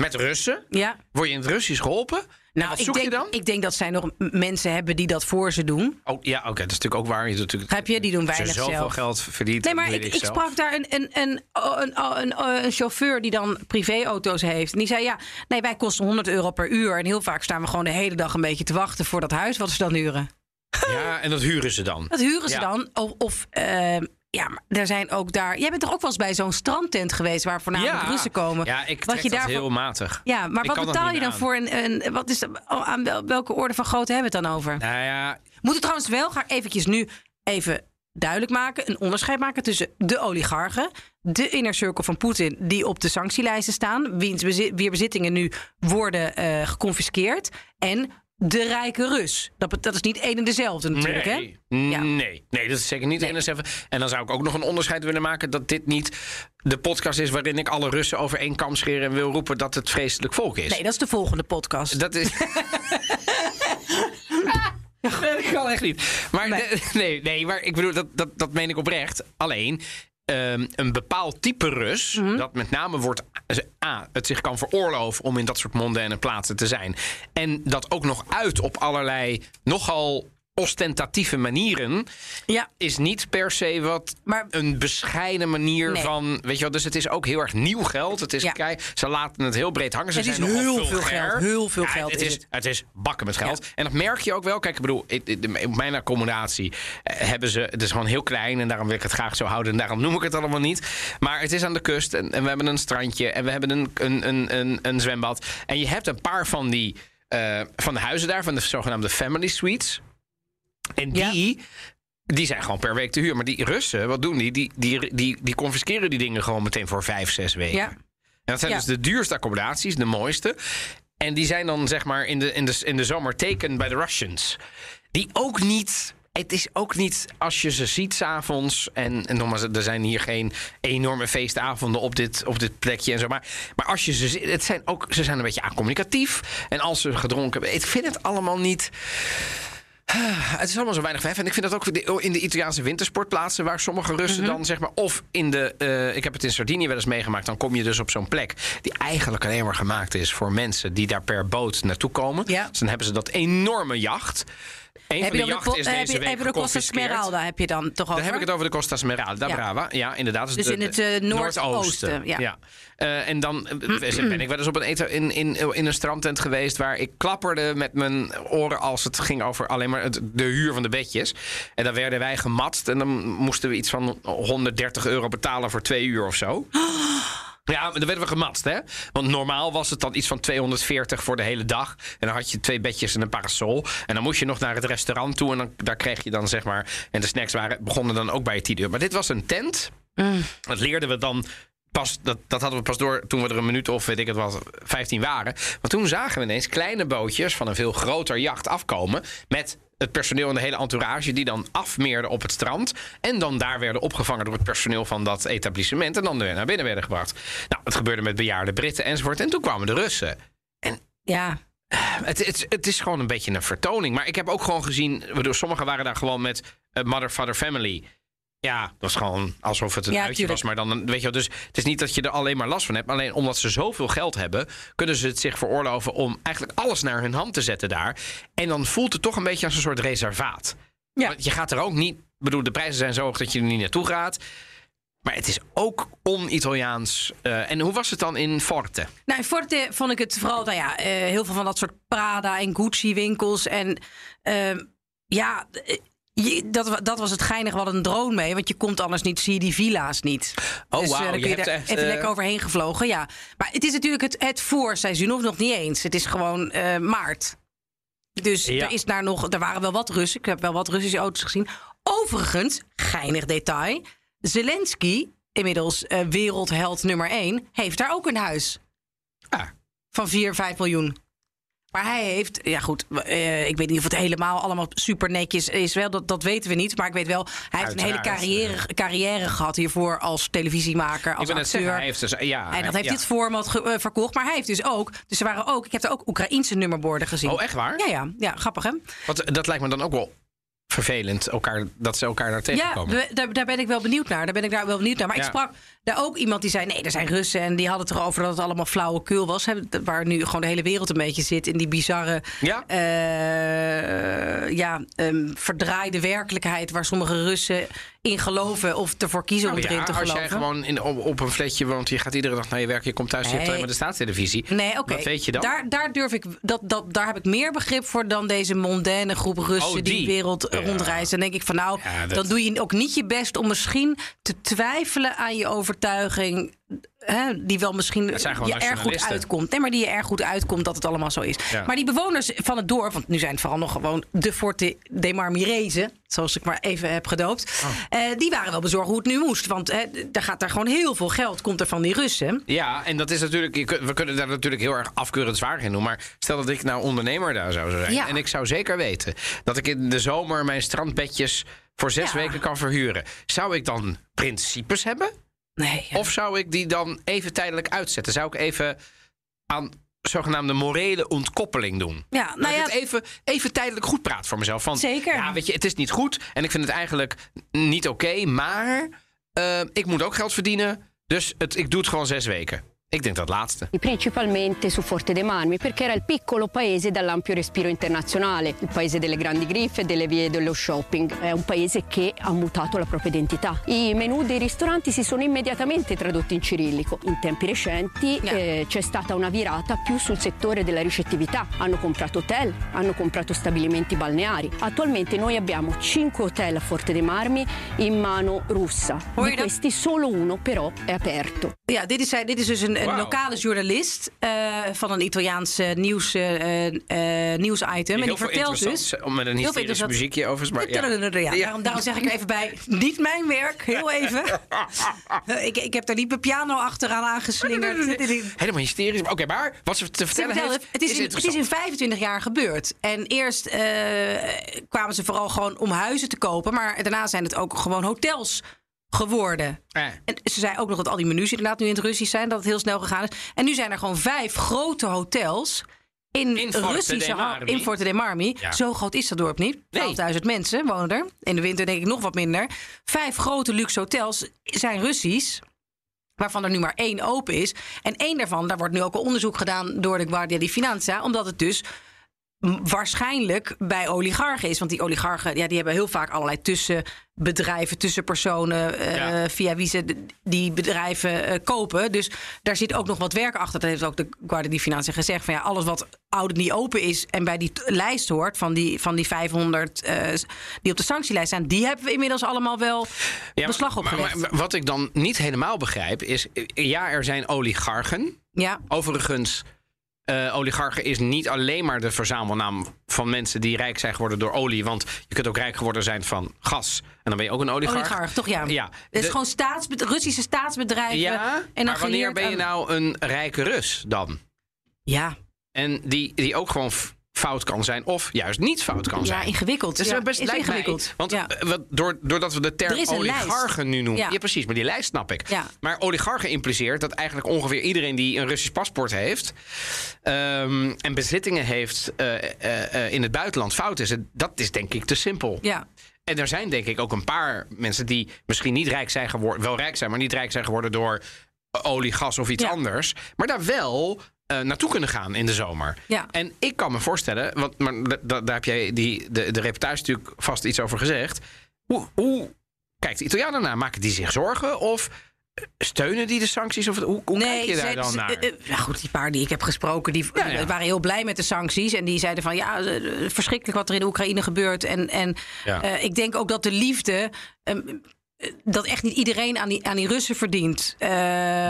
Met Russen? Ja. Word je in het Russisch geholpen? Nou, wat ik zoek denk, je dan? ik denk dat zij nog mensen hebben die dat voor ze doen. Oh, ja, oké, dat is natuurlijk ook waar. Je natuurlijk, Begrijp je? Die doen weinig zoveel zelf. geld verdient. Nee, maar ik, sprak daar een, een, een, een, een, chauffeur die dan privéauto's heeft. En die zei, ja, nee, wij kosten 100 euro per uur. En heel vaak staan we gewoon de hele dag een beetje te wachten voor dat huis wat ze dan huren. Ja, en dat huren ze dan. Dat huren ze Ja. dan. Of, of ehm, ja, maar er zijn ook daar... Jij bent toch ook wel eens bij zo'n strandtent geweest... waar voornamelijk Russen komen? Ja, ik Wat je daarvoor- heel matig. Ja, maar Ik wat betaal je dan aan. voor een... een wat is, de- aan wel- welke orde van grootte hebben we het dan over? Nou ja, Moet het trouwens wel, ga ik eventjes nu even duidelijk maken... een onderscheid maken tussen de oligarchen... de inner circle van Poetin die op de sanctielijsten staan... wiens wier bezittingen nu worden eh geconfiskeerd... en de rijke Rus. Dat, dat is niet één en dezelfde natuurlijk, hè? nee, Ja. nee, nee, dat is zeker niet Nee. in de En dan zou ik ook nog een onderscheid willen maken dat dit niet de podcast is waarin ik alle Russen over één kam scheer en wil roepen dat het vreselijk volk is. Nee, dat is de volgende podcast. Dat is. Dat kan echt niet. Maar Nee. nee, nee, nee maar ik bedoel, dat, dat, dat meen ik oprecht. Alleen. Ehm, een bepaald type Rus, Mhm. dat met name wordt A, het zich kan veroorloven om in dat soort mondaine plaatsen te zijn. En dat ook nog uit op allerlei nogal ostentatieve manieren, Ja, is niet per se wat Maar- een bescheiden manier Nee. van. Weet je wel, dus het is ook heel erg nieuw geld. Het is, Ja. kijk, ze laten het heel breed hangen. Ze Het zijn heel veel geld, heel veel Ja, geld Het is is, het. het is bakken met geld. En dat merk je ook wel. Kijk, ik bedoel, op mijn accommodatie eh, hebben ze. Het is gewoon heel klein en daarom wil ik het graag zo houden. En daarom noem ik het allemaal niet. Maar het is aan de kust en, en we hebben een strandje en we hebben een, een, een, een, een zwembad. En je hebt een paar van die. eh, van de huizen daar, van de zogenaamde family suites. En Ja. die, die zijn gewoon per week te huur. Maar die Russen, wat doen die? Die, die, die, die confisceren die dingen gewoon meteen voor vijf, zes weken. ja. En dat zijn Ja. dus de duurste accommodaties, de mooiste. En die zijn dan zeg maar in de, in de, in de zomer taken bij de Russians. Die ook niet. Het is ook niet als je ze ziet s'avonds. En, en nogmaals, er zijn hier geen enorme feestavonden op dit, op dit plekje en zo. Maar, maar als je ze ziet, het zijn ook, ze zijn een beetje acommunicatief. En als ze gedronken hebben. Ik vind het allemaal niet. Het is allemaal zo weinig vijf. En ik vind dat ook in de Italiaanse wintersportplaatsen... waar sommige Russen dan zeg maar... of in de... eh, ik heb het in Sardinië wel eens meegemaakt. Dan kom je dus op zo'n plek... die eigenlijk alleen maar gemaakt is voor mensen... die daar per boot naartoe komen. Ja. Dus dan hebben ze dat enorme jacht. Een Heb van de heb je week de Costa. Smeralda heb je dan toch over? Dan heb ik het over de Costa Smeralda, Ja. Brava. Ja, inderdaad. Dus, de- in het, eh, noordoosten, ja. Eh, en dan eh, ben ik wel eens op een eten in, in, in een strandtent geweest... waar ik klapperde met mijn oren als het ging over alleen maar het, de huur van de bedjes. En dan werden wij gematst en dan moesten we iets van 130 euro betalen voor twee uur of zo. Ja, maar dan werden we gematst, hè? Want normaal was het dan iets van 240 voor de hele dag. En dan had je twee bedjes en een parasol. En dan moest je nog naar het restaurant toe. En dan, daar kreeg je dan, zeg maar... En de snacks waren, begonnen dan ook bij je 10 uur. Maar dit was een tent. Dat leerden we dan pas... Dat, dat hadden we pas door toen we er een minuut of, weet ik het wat, 15 waren. Maar toen zagen we ineens kleine bootjes van een veel groter jacht afkomen... met het personeel en de hele entourage die dan afmeerden op het strand. En dan daar werden opgevangen door het personeel van dat etablissement. En dan weer naar binnen werden gebracht. Nou, het gebeurde met bejaarde Britten enzovoort. En toen kwamen de Russen. Ja, Het, het, het is gewoon een beetje een vertoning. Maar ik heb ook gewoon gezien. bedoel, sommigen waren daar gewoon met eh, Mother, Father, Family. Ja, dat was gewoon alsof het een Ja, uitje tuurlijk. was. Maar dan, weet je wel, dus het is niet dat je er alleen maar last van hebt. Alleen omdat ze zoveel geld hebben, kunnen ze het zich veroorloven om eigenlijk alles naar hun hand te zetten daar. En dan voelt het toch een beetje als een soort reservaat. Ja. Want je gaat er ook niet. Ik bedoel, de prijzen zijn zo hoog dat je er niet naartoe gaat. Maar het is ook on-Italiaans. Eh, en hoe was het dan in Forte? Nou, in Forte vond ik het vooral, nou ja, eh, heel veel van dat soort Prada en Gucci winkels. En ehm, ja, eh, je- dat, dat was het geinig. We hadden een drone mee, want je komt anders niet, zie je die villa's niet. Oh, dus eh, dan je je, hebt er echt, even eh, lekker overheen gevlogen, ja. Maar het is natuurlijk het, het voorseizoen, of nog niet eens. Het is gewoon eh, maart. Dus Ja. er, is daar, nog, er waren wel wat Russen. Ik heb wel wat Russische auto's gezien. Overigens, geinig detail. Zelensky, inmiddels eh, wereldheld nummer 1, heeft daar ook een huis Ah, van 4, 5 miljoen. Maar hij heeft, ja goed, eh, ik weet niet of het helemaal allemaal super netjes is. Wel, dat, dat weten we niet. Maar ik weet wel, hij heeft een hele carrière, carrière gehad hiervoor als televisiemaker, als acteur. zeggen, hij heeft dus, ja, en dat heeft ja. dit format ge- eh, verkocht. Maar hij heeft dus ook, dus er waren ook, ik heb er ook Oekraïense nummerborden gezien. Oh, echt waar? Ja, ja, ja, grappig hè? Want eh, dat lijkt me dan ook wel vervelend elkaar, dat ze elkaar daar Ja, tegenkomen. we- daar, daar ben ik wel benieuwd naar. Daar ben ik daar wel benieuwd naar. Maar Ja. ik sprak daar ook iemand die zei: nee, er zijn Russen. En die hadden het erover dat het allemaal flauwekul was. Hè, waar nu gewoon de hele wereld een beetje zit in die bizarre, Ja. eh, ja, ehm, verdraaide werkelijkheid. Waar sommige Russen in geloven of ervoor kiezen om erin te als geloven. jij gewoon in, op, op een flatje woont, je gaat iedere dag naar je werk, je komt thuis, je hebt Nee. alleen maar de staatstelevisie. Nee, oké. Wat weet je dan? Daar, daar durf ik, dat, dat, daar heb ik meer begrip voor dan deze mondaine groep Russen Oh, die die. de wereld Ja. rondreizen. Dan denk ik van nou, Ja, dat- dan doe je ook niet je best om misschien te twijfelen aan je overtuiging. Hè, die wel misschien je erg goed uitkomt. Nee, maar die je erg goed uitkomt dat het allemaal zo is. Ja. Maar die bewoners van het dorp, want nu zijn het vooral nog gewoon de Forte de Marmirezen, zoals ik maar even heb gedoopt. Oh. eh, die waren wel bezorgd hoe het nu moest. Want hè, daar gaat daar gewoon heel veel geld, komt er van die Russen. Ja, en dat is natuurlijk. We kunnen daar natuurlijk heel erg afkeurend zwaar in doen. Maar stel dat ik nou ondernemer daar zou zijn. Ja. En ik zou zeker weten dat ik in de zomer mijn strandbedjes voor zes Ja. weken kan verhuren. Zou ik dan principes hebben? Nee, ja. Of zou ik die dan even tijdelijk uitzetten? Zou ik even aan zogenaamde morele ontkoppeling doen? Ja, Dat nou ik ja, het even, even tijdelijk goed praat voor mezelf. Van, Zeker. Ja, weet je, het is niet goed. En ik vind het eigenlijk niet oké. maar eh, ik moet ook geld verdienen. Dus het, ik doe het gewoon zes weken. Ik denk dat laatste. principalmente su Forte dei Marmi, perché era il piccolo paese dall'ampio respiro internazionale, il paese delle grandi griffe e delle vie dello shopping. È un paese che ha mutato la propria identità. I menù dei ristoranti si sono immediatamente tradotti in cirillico. In tempi recenti Yeah. eh, c'è stata una virata più sul settore della ricettività. Hanno comprato hotel, hanno comprato stabilimenti balneari. Attualmente noi abbiamo 5 hotel a Forte dei Marmi in mano russa. Di questi solo uno però è aperto. Ja, een, lokale journalist eh, van een Italiaans eh, nieuws, nieuwsitem. En die vertelt dus. interessants, Met een hysterisch muziekje overigens. Maar ja. Ja, daarom, daarom zeg ik er even bij. Niet mijn werk, heel even. Ik, ik heb daar niet mijn piano achteraan aangeslingerd. Helemaal hysterisch. Oké, maar wat ze te vertellen heeft, het, is in, het is in interessant. 25 jaar gebeurd. En eerst kwamen ze vooral gewoon om huizen te kopen. Maar daarna zijn het ook gewoon hotels geworden. Eh. En ze zei ook nog dat al die menus inderdaad nu in het Russisch zijn. Dat het heel snel gegaan is. En nu zijn er gewoon vijf grote hotels. In, In Russische in Forte dei Marmi. Ja. Zo groot is dat dorp niet. Nee. 12.000 mensen wonen er. In de winter denk ik nog wat minder. Vijf grote luxe hotels zijn Russisch. Waarvan er nu maar één open is. En één daarvan, daar wordt nu ook een onderzoek gedaan door de Guardia di Finanza. Omdat het dus waarschijnlijk bij oligarchen is. Want die oligarchen ja, die hebben heel vaak allerlei tussenbedrijven, tussenpersonen. eh, Ja. via wie ze die bedrijven eh, kopen. Dus daar zit ook nog wat werk achter. Dat heeft ook de Guardia di Finanza gezegd. Van ja, alles wat oud niet open is en bij die lijst hoort. van die, van die 500 eh, die op de sanctielijst staan. die hebben we inmiddels allemaal wel Ja, beslag maar- opgelegd. Maar, wat ik dan niet helemaal begrijp is... Ja, er zijn oligarchen. ja. Overigens, eh, oligarchen is niet alleen maar de verzamelnaam van mensen die rijk zijn geworden door olie. Want je kunt ook rijk geworden zijn van gas. En dan ben je ook een oligarch. Oligarch, toch ja. Ja. Het is De- gewoon staatsbed- Russische staatsbedrijven. Ja, en maar wanneer ben je nou een rijke Rus dan? Ja, En die, die ook gewoon fout kan zijn of juist niet fout kan ja zijn. ingewikkeld. Dat is ja, best is mij- ingewikkeld. want ja. eh, door, doordat we de Er term oligarchen nu noemen. Ja. Ja. precies, maar die lijst snap ik. Ja. Maar oligarchen impliceert dat eigenlijk ongeveer iedereen die een Russisch paspoort heeft ehm, en bezittingen heeft eh, eh, in het buitenland fout is. En Dat is denk ik te simpel. ja. En er zijn denk ik ook een paar mensen die misschien niet rijk zijn geworden, wel rijk zijn, maar niet rijk zijn geworden door olie, gas of iets Ja. anders. Maar daar wel eh, naartoe kunnen gaan in de zomer. Ja. En ik kan me voorstellen, want maar da- da- daar heb jij die, de, de reportage natuurlijk vast iets over gezegd. Hoe, hoe kijkt de Italianen naar? Maken die zich zorgen? Of steunen die de sancties? Of hoe, hoe kijk je daar dan naar? ja, goed, die paar die ik heb gesproken, die Ja, ja. waren heel blij met de sancties. En die zeiden van ja, verschrikkelijk wat er in de Oekraïne gebeurt. En, en Ja. ik denk ook dat de liefde. ehm, eh, dat echt niet iedereen aan die, aan die Russen verdient. Eh,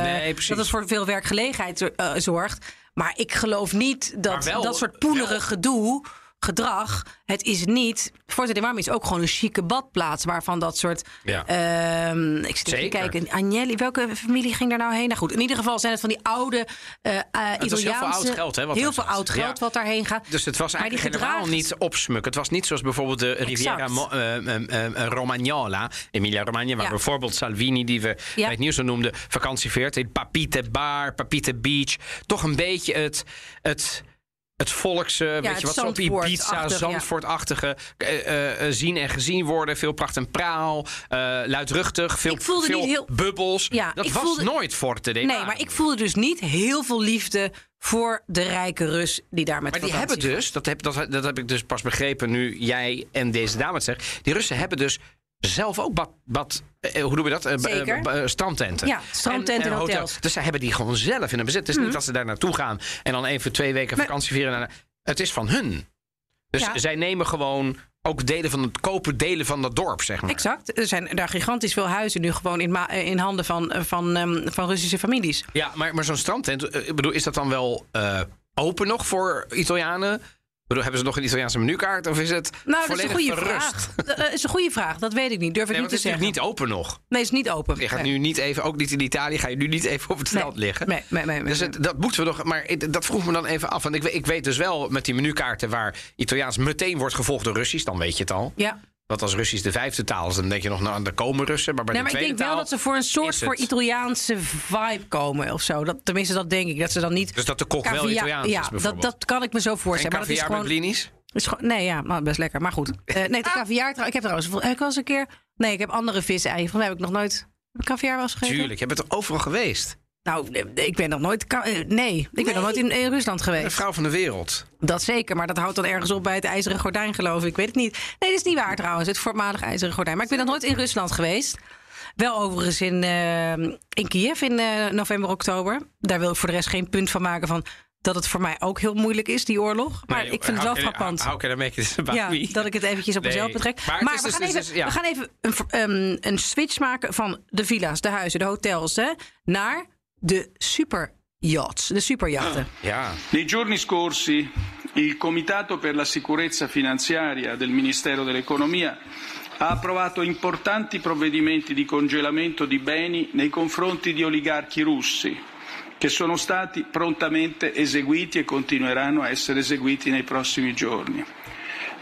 Nee, precies. Dat het voor veel werkgelegenheid eh, zorgt. Maar ik geloof niet dat wel- dat soort poenerig gedoe, gedrag. Het is niet. Forte de Marmi is ook gewoon een chique badplaats waarvan dat soort. Ja. Ehm, ik zit even kijken. Agnelli, welke familie ging daar nou heen? Nou goed, in ieder geval zijn het van die oude uh, is heel veel Italiaanse... oud geld, hè, wat heel veel oud geld Ja. wat daarheen gaat. Dus het was Maar eigenlijk helemaal niet opsmukken. Het was niet zoals bijvoorbeeld de Riviera Mo- eh, eh, eh, Romagnola, Emilia Romagna, waar Ja. bijvoorbeeld Salvini, die we Ja. bij het nieuws zo noemden, vakantieveert Papite Bar, Papite Beach. Toch een beetje het, het het volkse, weet het je wat, zo op Ibiza, Zandvoort-achtig, ja. Zandvoortachtige, eh, eh, eh, zien en gezien worden. Veel pracht en praal, eh, luidruchtig, veel, Ik voelde veel heel- bubbels. Ja, dat was voelde- nooit Forte dei Nee, maar ik voelde dus niet heel veel liefde voor de rijke Rus die daar met Maar die hebben dus, dat heb, dat, dat heb ik dus pas begrepen nu jij en deze dame het zeggen. Die Russen hebben dus zelf ook bad, bad eh, hoe doen we dat? Eh, eh, Zeker. b- strandtenten. Ja, strandtenten en hotel. hotels. Dus zij hebben die gewoon zelf in hun bezit. Het is niet dat ze daar naartoe gaan en dan even twee weken Maar- vakantie vieren. Het is van hun. Dus Ja. zij nemen gewoon ook delen van het kopen delen van dat dorp, zeg maar. Exact. Er zijn daar gigantisch veel huizen nu gewoon in, ma- in handen van, van, ehm, van Russische families. Ja, maar, maar zo'n strandtent, eh, ik bedoel, is dat dan wel eh, open nog voor Italianen? Bedoel, hebben ze nog een Italiaanse menukaart of is het Nou, dat is een goede verrust? vraag. Dat eh, is een goede vraag. Dat weet ik niet. Durf ik Nee, niet te het is zeggen. niet open nog. Nee, het is niet open. Je gaat Nee. nu niet even, ook niet in Italië, ga je nu niet even op het Nee. strand liggen. Nee, nee, nee, nee, Dus het, dat moeten we nog. Maar dat vroeg me dan even af. Want ik, weet- ik weet dus wel met die menukaarten waar Italiaans meteen wordt gevolgd door Russisch, dan weet je het al. Ja. Want als Russisch de vijfde taal is, dan denk je nog, nou, er komen Russen. Maar bij Nee, de maar ik denk wel dat ze voor een soort het. voor Italiaanse vibe komen of zo. Dat, tenminste, dat denk ik. Dat ze dan niet. Dus dat de kok wel Caviar- Italiaans ja, is, dat, bijvoorbeeld. dat kan ik me zo en voorstellen. Maar dat is caviar met gewoon, blinis? is gewoon. Nee, ja, maar best lekker. Maar goed. Eh, nee, de caviar trouw- Ik heb trouwens. Heb ik wel eens een keer. Nee, ik heb andere vis-eieren. Van mij heb ik nog nooit. Caviar wel eens gegeten? Tuurlijk, je bent er overal geweest. Nou, ik ben nog nooit. eh, Nee, ik ben nog nooit in, in Rusland De geweest. vrouw van de wereld. Dat zeker, maar dat houdt dan ergens op bij het IJzeren Gordijn, geloof ik. Ik weet het niet. Nee, dat is niet waar trouwens, het voormalig IJzeren Gordijn. Maar ik ben nog nooit in Rusland geweest. Wel overigens in, eh, in Kiev in eh, november, oktober. Daar wil ik voor de rest geen punt van maken van dat het voor mij ook heel moeilijk is, die oorlog. Maar Nee, ik vind het wel frappant. How can I make it about Ja, me? dat ik het eventjes op Nee, mezelf betrek. maar we, dus- gaan dus- even, ja. we gaan even een, ehm, een switch maken van de villa's, de huizen, de hotels... Hè, naar de superyachts, de superjachten. Ja. Nei giorni scorsi il Comitato per la sicurezza finanziaria del Ministero dell'Economia ha approvato importanti provvedimenti di congelamento di beni nei confronti di oligarchi russi che sono stati prontamente eseguiti e continueranno a essere eseguiti nei prossimi giorni.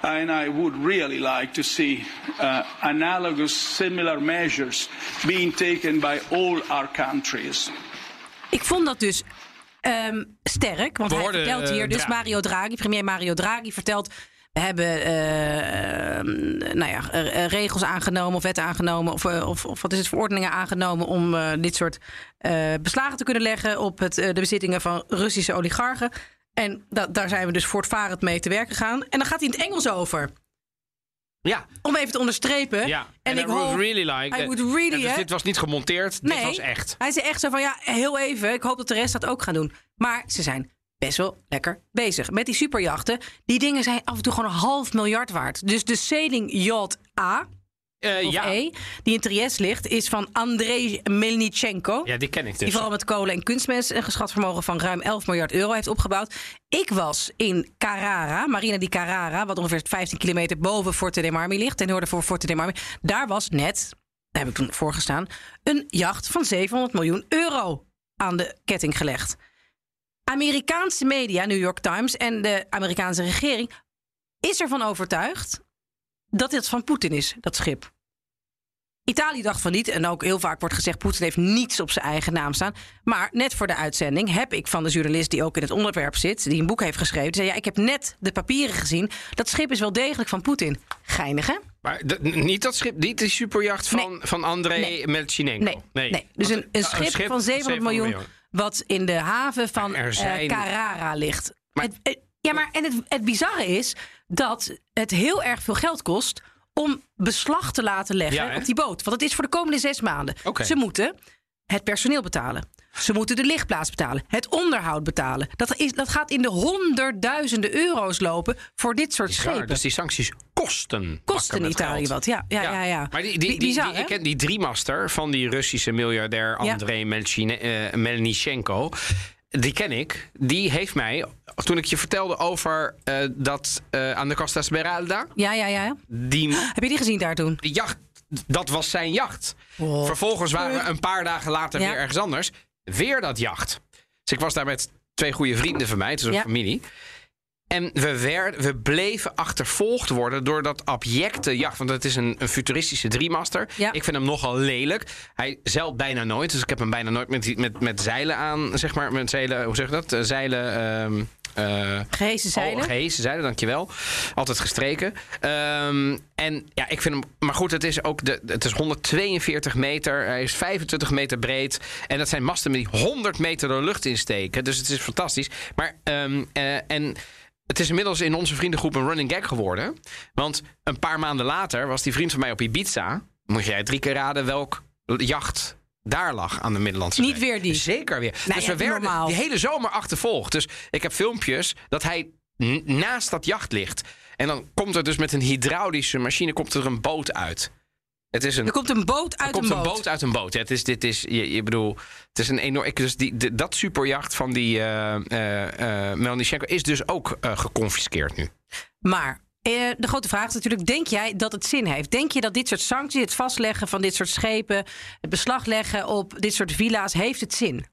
And I would really like to see uh, analogous similar measures being taken by all our countries. Ik vond dat dus ehm, sterk. Want We hij hoorden, vertelt eh, hier, dus Draghi. Mario Draghi, premier Mario Draghi vertelt... We hebben eh, ehm, nou ja, eh, eh, regels aangenomen of wetten aangenomen... Of, eh, of, of wat is het, verordeningen aangenomen... om eh, dit soort eh, beslagen te kunnen leggen... op het, eh, de bezittingen van Russische oligarchen. En da- daar zijn we dus voortvarend mee te werk gegaan. En dan gaat hij in het Engels over. Ja. Om even te onderstrepen. Ja, En, en ik I would hoop... really like... I that- would really, Ja, dus dit was niet gemonteerd, dit was echt. Hij zei echt zo van, ja, heel even. Ik hoop dat de rest dat ook gaan doen. Maar ze zijn best wel lekker bezig. Met die superjachten. Die dingen zijn af en toe gewoon een half miljard waard. Dus de Sailing Yacht A, Eh, ja. E, die in Trieste ligt... is van Andrei Melnichenko. ja, die ken ik Die dus. vooral met kolen en kunstmest een geschat vermogen van ruim 11 miljard euro heeft opgebouwd. Ik was in Carrara, Marina di Carrara, wat ongeveer 15 kilometer boven Forte dei Marmi ligt. Ten noorden voor Forte dei Marmi. Daar was net, daar heb ik toen voor gestaan, een jacht van 700 miljoen euro aan de ketting gelegd. Amerikaanse media, New York Times en de Amerikaanse regering is ervan overtuigd dat dit van Poetin is, dat schip. Italië dacht van niet. En ook heel vaak wordt gezegd: Poetin heeft niets op zijn eigen naam staan. Maar net voor de uitzending heb ik van de journalist die ook in het onderwerp zit, die een boek heeft geschreven, zei: Ja, ik heb net de papieren gezien. Dat schip is wel degelijk van Poetin. Geinig, hè? Maar de- niet dat schip, niet die superjacht van, Nee. van André Nee. Melchinenko. Nee, nee. Dus een, een, eh, schip van 700 miljoen, wat in de haven van eh, Carrara ligt. Maar- Het- het- ja, maar en het, het bizarre is dat het heel erg veel geld kost om beslag te laten leggen Ja, op die boot. Want het is voor de komende zes maanden. Ze moeten het personeel betalen. Ze moeten de lichtplaats betalen. Het onderhoud betalen. Dat, is, dat gaat in de honderdduizenden euro's lopen voor dit soort Bizar. schepen. Dus die sancties kosten. Kosten Italië wat. Ja, ja, ja. ja, Maar die, die, die, Bizar, die- hè? ik ken die driemaster van die Russische miljardair Ja. Andrei Melchine- eh, Melnichenko. Die ken ik. Die heeft mij, toen ik je vertelde over eh, dat eh, aan de Costa Smeralda, ja, ja, ja. die, Heb je die gezien daar toen? die jacht, dat was zijn jacht. Vervolgens waren we een paar dagen later Ja. weer ergens anders. Weer dat jacht. Dus ik was daar met twee goede vrienden van mij, het is een Ja. familie. En we, werden, we bleven achtervolgd worden door dat abjecte jacht. Want het is een, een futuristische driemaster. Ja. Ik vind hem nogal lelijk. Hij zeilt bijna nooit. Dus ik heb hem bijna nooit met, met, met zeilen aan. Zeg maar, met zeilen, hoe zeg je dat? Eh, zeilen. ehm, eh, Gehezen zeilen. Oh, gehezen zeilen, dankjewel. Altijd gestreken. Ehm, en ja, ik vind hem. Maar goed, het is ook. De, het is 142 meter. Hij is 25 meter breed. En dat zijn masten die 100 meter de lucht insteken. Dus het is fantastisch. Maar. ehm, eh, en. Het is inmiddels in onze vriendengroep een running gag geworden. Want een paar maanden later was die vriend van mij op Ibiza. Moet jij drie keer raden welk jacht daar lag aan de Middellandse Niet Zee. weer die. Zeker weer. Nou dus ja, we werden normaal. die hele zomer achtervolgd. Dus ik heb filmpjes dat hij naast dat jacht ligt. En dan komt er dus met een hydraulische machine komt er een boot uit. Het is een, Er komt een boot er uit komt een een boot. boot uit een boot. Ja, het is, dit is, je, je bedoel, het is een enorm. ik- Dus die, de- dat superjacht van die eh, Melnichenko is dus ook eh, geconfiskeerd nu. Maar de grote vraag is natuurlijk: denk jij dat het zin heeft? Denk je dat dit soort sancties, het vastleggen van dit soort schepen, het beslag leggen op dit soort villa's, heeft het zin?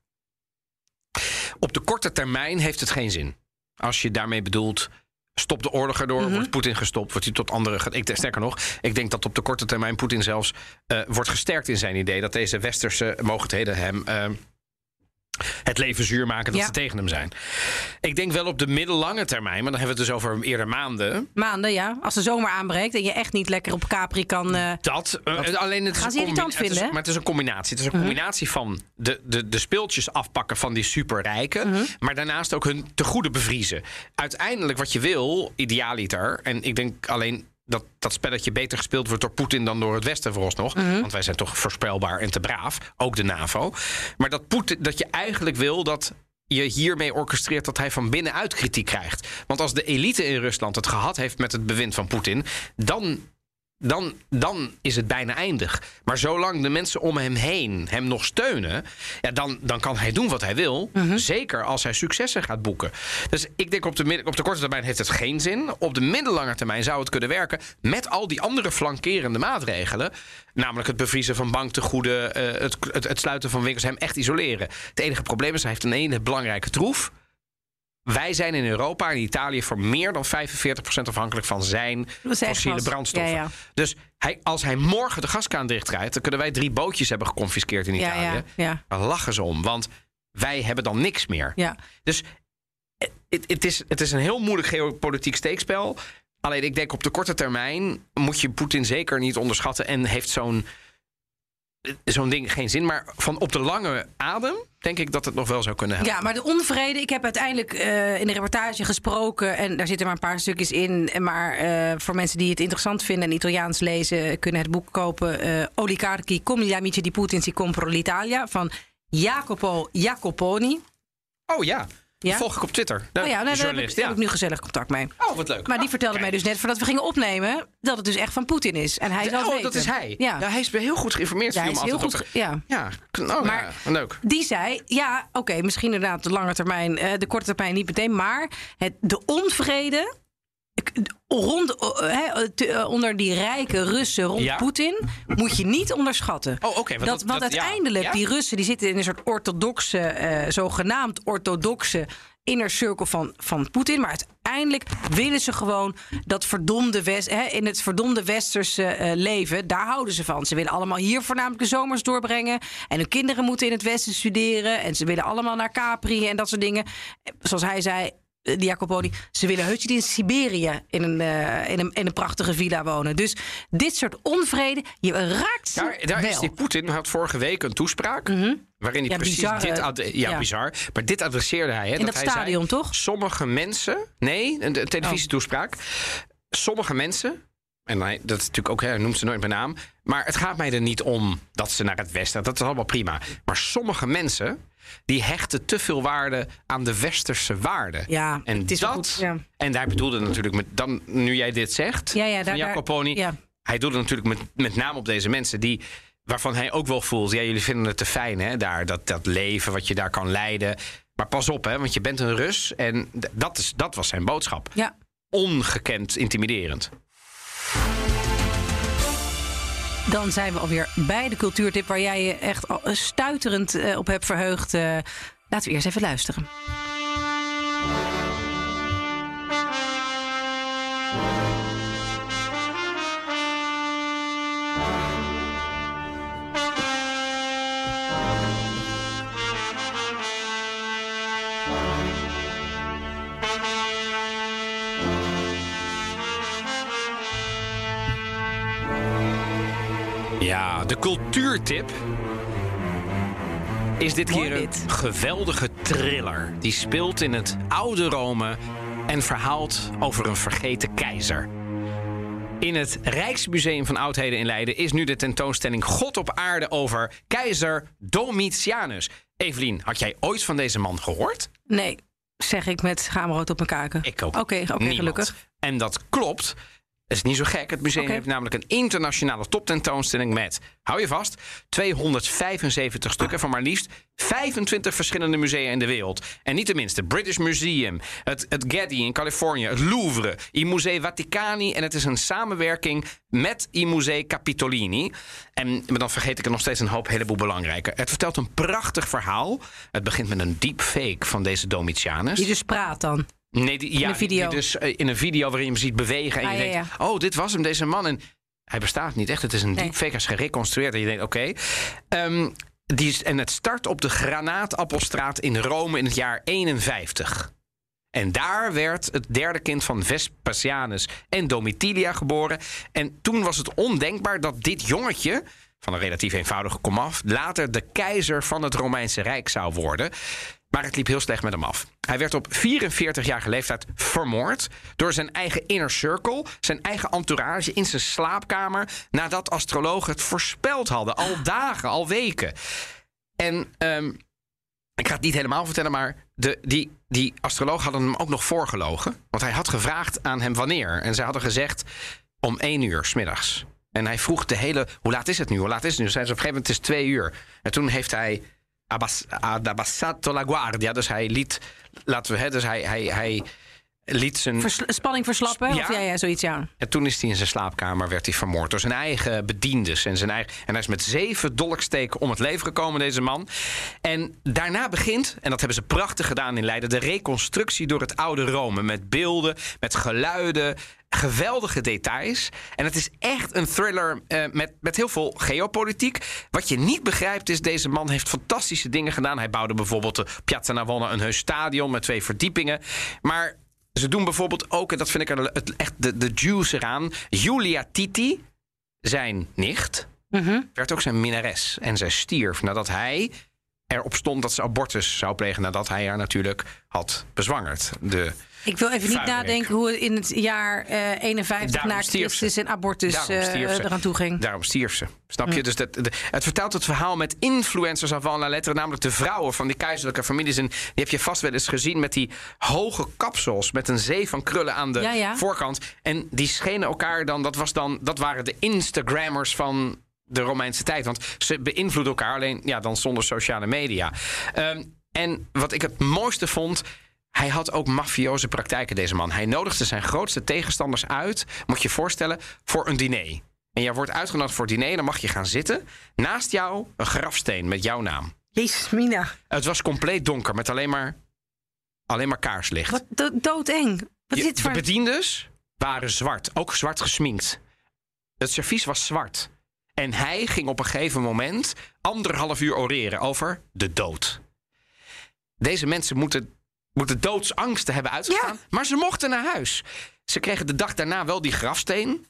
Op de korte termijn heeft het geen zin. Als je daarmee bedoelt. Stop de oorlog erdoor, wordt Poetin gestopt, wordt hij tot andere. Ik, sterker nog, ik denk dat op de korte termijn Poetin zelfs eh, wordt gesterkt in zijn idee dat deze westerse mogelijkheden hem eh, het leven zuur maken dat Ja. ze tegen hem zijn. Ik denk wel op de middellange termijn, maar dan hebben we het dus over eerder maanden. Maanden, ja. Als de zomer aanbreekt en je echt niet lekker op Capri kan. eh, Dat, eh, alleen het is gaan een ze irritant het is- vinden, maar het is een combinatie. Het is een combinatie van de, de, de speeltjes afpakken van die superrijken, maar daarnaast ook hun te goede bevriezen. Uiteindelijk wat je wil, idealiter, en ik denk alleen dat dat spelletje beter gespeeld wordt door Poetin dan door het Westen vooralsnog. Want wij zijn toch voorspelbaar en te braaf, ook de NAVO. Maar dat, Poetin, dat je eigenlijk wil dat je hiermee orchestreert dat hij van binnenuit kritiek krijgt. Want als de elite in Rusland het gehad heeft met het bewind van Poetin, dan dan, dan is het bijna eindig. Maar zolang de mensen om hem heen hem nog steunen, ja, dan, dan kan hij doen wat hij wil. Zeker als hij successen gaat boeken. Dus ik denk op de, op de korte termijn heeft het geen zin. Op de middellange termijn zou het kunnen werken met al die andere flankerende maatregelen. Namelijk het bevriezen van banktegoeden, eh, het, het, het sluiten van winkels, hem echt isoleren. Het enige probleem is, hij heeft een ene belangrijke troef. Wij zijn in Europa en Italië voor meer dan 45% afhankelijk van zijn fossiele gas. brandstoffen. Ja, ja. Dus hij, als hij morgen de gaskraan dichtdraait, dan kunnen wij drie bootjes hebben geconfiskeerd in Italië. ja, Dan lachen ze om, want wij hebben dan niks meer. Dus eh, het, het, is, het is een heel moeilijk geopolitiek steekspel. Alleen ik denk op de korte termijn moet je Poetin zeker niet onderschatten en heeft zo'n zo'n ding geen zin. Maar van op de lange adem denk ik dat het nog wel zou kunnen helpen. Ja, maar de onvrede. Ik heb uiteindelijk eh, in de reportage gesproken. En daar zitten maar een paar stukjes in. Maar eh, voor mensen die het interessant vinden en Italiaans lezen, kunnen het boek kopen. eh Oligarchi, come gli amici di Putin si compro l'Italia. Van Jacopo Jacoponi. Oh ja, Ja? volg ik op Twitter. De Oh ja, nou, daar heb ik, heb nu gezellig contact mee. Oh, wat leuk. Maar die vertelde kijk. mij dus net voordat we gingen opnemen dat het dus echt van Poetin is. En hij het Oh, weten. dat is hij. Ja. Ja, hij is heel goed geïnformeerd. Ja, hij is heel goed. ge- Ja. Ja, oh, Maar- ja, leuk. Die zei, ja, oké, misschien inderdaad de lange termijn, eh, de korte termijn niet meteen, maar het, de onvrede rond, eh, eh, onder die rijke Russen rond Ja. Poetin moet je niet onderschatten. Oh, oké, want dat, dat- want dat- ja. uiteindelijk, Ja? die Russen die zitten in een soort orthodoxe, eh, zogenaamd orthodoxe inner circle van, van Poetin. Maar uiteindelijk willen ze gewoon dat verdomde West, hè, in het verdomde westerse leven, daar houden ze van. Ze willen allemaal hier voornamelijk de zomers doorbrengen. En hun kinderen moeten in het westen studeren. En ze willen allemaal naar Capri en dat soort dingen. Zoals hij zei. Eh, Die Jacoponi, ze willen heus in Siberië in een, eh, in, een, in een prachtige villa wonen. Dus dit soort onvrede, je raakt ze Daar, daar wel. is die Poetin had vorige week een toespraak. Waarin hij Ja, precies dit. ad- ja, ja. bizar. Maar dit adresseerde hij. Hè, In dat dat hij stadion, zei, toch? Sommige mensen. Nee, een, een Oh. televisietoespraak. Sommige mensen. En dat is natuurlijk ook, hij noemt ze nooit bij naam. Maar het gaat mij er niet om dat ze naar het westen. Dat is allemaal prima. Maar sommige mensen. die hechten te veel waarde aan de westerse waarden. Ja, en het is dat. goed, ja. En daar bedoelde natuurlijk met. Dan, nu jij dit zegt. Ja, ja, daar- van Jacoponi. ja. Hij doet het natuurlijk met, met name op deze mensen die. Waarvan hij ook wel voelt, ja, jullie vinden het te fijn, hè, daar, dat, dat leven wat je daar kan leiden. Maar pas op, hè, want je bent een Rus en dat, is, dat was zijn boodschap. Ja. Ongekend intimiderend. Dan zijn we alweer bij de cultuurtip waar jij je echt stuiterend eh, op hebt verheugd. Eh, laten we eerst even luisteren. De cultuurtip is dit keer een geweldige thriller. Die speelt in het oude Rome en verhaalt over een vergeten keizer. In het Rijksmuseum van Oudheden in Leiden is nu de tentoonstelling God op aarde over keizer Domitianus. Evelien, had jij ooit van deze man gehoord? Nee, zeg ik met schaamrood op mijn kaken. Ik ook. Oké, gelukkig. En dat klopt. Is niet zo gek. Het museum heeft namelijk een internationale toptentoonstelling met, hou je vast, 275 stukken van maar liefst 25 verschillende musea in de wereld. En niet tenminste, het British Museum, het, het Getty in Californië, het Louvre, i Musei Vaticani. En het is een samenwerking met i Musei Capitolini. En maar dan vergeet ik er nog steeds een hoop heleboel belangrijke. Het vertelt een prachtig verhaal. Het begint met een deepfake van deze Domitianus. Die dus praat dan. Nee, die, ja, een video. die dus eh, in een video waarin je hem ziet bewegen. En Ah, je ja, denkt, oh, dit was hem, deze man. En hij bestaat niet echt. Het is een Nee. deepfake. Is gereconstrueerd. En je denkt, oké. Ehm, die is, en het start op de Granaatappelstraat in Rome in het jaar 51. En daar werd het derde kind van Vespasianus en Domitilia geboren. En toen was het ondenkbaar dat dit jongetje, van een relatief eenvoudige komaf, later de keizer van het Romeinse Rijk zou worden. Maar het liep heel slecht met hem af. Hij werd op 44-jarige leeftijd vermoord door zijn eigen inner circle, zijn eigen entourage in zijn slaapkamer, nadat astrologen het voorspeld hadden, al dagen, al weken. En ehm, ik ga het niet helemaal vertellen, maar de, die, die astrologen hadden hem ook nog voorgelogen. Want hij had gevraagd aan hem wanneer. En zij hadden gezegd om één uur smiddags. En hij vroeg de hele, hoe laat is het nu? Hoe laat is het nu? Zijn ze op een gegeven moment, het is twee uur. En toen heeft hij abbas- ad abbassato la guardia. Dus hij liet, laten we, hè, dus hij, hij, hij liet zijn... Vers- spanning verslappen? Ja. Of ja, ja, zoiets, ja. En toen is hij in zijn slaapkamer werd hij vermoord door zijn eigen bediendes. En, zijn eigen, en hij is met zeven dolksteken om het leven gekomen, deze man. En daarna begint, en dat hebben ze prachtig gedaan in Leiden... de reconstructie door het oude Rome. Met beelden, met geluiden, geweldige details. En het is echt een thriller eh, met, met heel veel geopolitiek. Wat je niet begrijpt is, deze man heeft fantastische dingen gedaan. Hij bouwde bijvoorbeeld de Piazza Navona een heus stadion met twee verdiepingen. Maar ze doen bijvoorbeeld ook, en dat vind ik er het, echt de, de juice eraan... Julia Titi, zijn nicht, werd ook zijn minnares. En zij stierf nadat hij erop stond dat ze abortus zou plegen... nadat hij haar natuurlijk had bezwangerd. De, Ik wil even niet nadenken hoe het in het jaar eh 51 Daarom na. Christus en abortus ze. eraan toe ging. Daarom stierf ze. Snap je? Dus dat, de- het vertelt het verhaal met influencers avant la lettre. Namelijk de vrouwen van die keizerlijke families. En die heb je vast wel eens gezien met die hoge kapsels. Met een zee van krullen aan de Ja, ja. voorkant. En die schenen elkaar dan. Dat, was dan. dat waren de Instagrammers van de Romeinse tijd. Want ze beïnvloeden elkaar alleen ja, dan zonder sociale media. Ehm, en wat ik het mooiste vond. Hij had ook mafioze praktijken, deze man. Hij nodigde zijn grootste tegenstanders uit, moet je je voorstellen, voor een diner. En jij wordt uitgenodigd voor het diner, dan mag je gaan zitten. Naast jou een grafsteen met jouw naam. Jezus, Mina. Het was compleet donker, met alleen maar, alleen maar kaarslicht. Wat do- doodeng. Wat is Je- dit de voor... bediendes waren zwart, ook zwart gesminkt. Het servies was zwart. En hij ging op een gegeven moment anderhalf uur oreren over de dood. Deze mensen moeten, moeten doodsangsten hebben uitgestaan. Maar ze mochten naar huis. Ze kregen de dag daarna wel die grafsteen.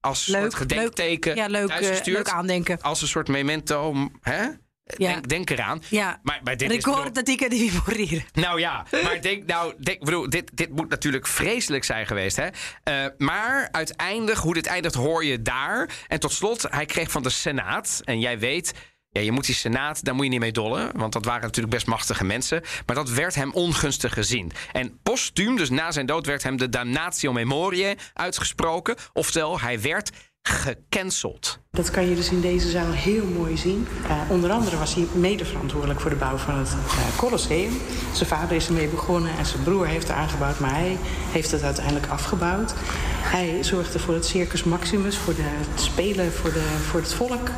Als Leuk, soort gedenkteken Ja, leuk, eh, leuk aandenken. Als een soort memento. Hè? Ja. Denk, denk eraan. Ja. Maar, maar dit is Ricorda di che devi morire. nou ja, maar denk, nou, denk, bedoel, dit, dit moet natuurlijk vreselijk zijn geweest. Hè? Eh, maar uiteindelijk, hoe dit eindigt, hoor je daar. En tot slot, hij kreeg van de Senaat. En jij weet, ja, je moet die Senaat, daar moet je niet mee dollen. Want dat waren natuurlijk best machtige mensen. Maar dat werd hem ongunstig gezien. En postuum, dus na zijn dood, werd hem de damnatio memoriae uitgesproken. Oftewel, hij werd gecanceld. Dat kan je dus in deze zaal heel mooi zien. Eh, onder andere was hij mede verantwoordelijk voor de bouw van het eh, Colosseum. Zijn vader is ermee begonnen en zijn broer heeft het aangebouwd, maar hij heeft het uiteindelijk afgebouwd. Hij zorgde voor het Circus Maximus, voor de spelen voor, de, voor het volk.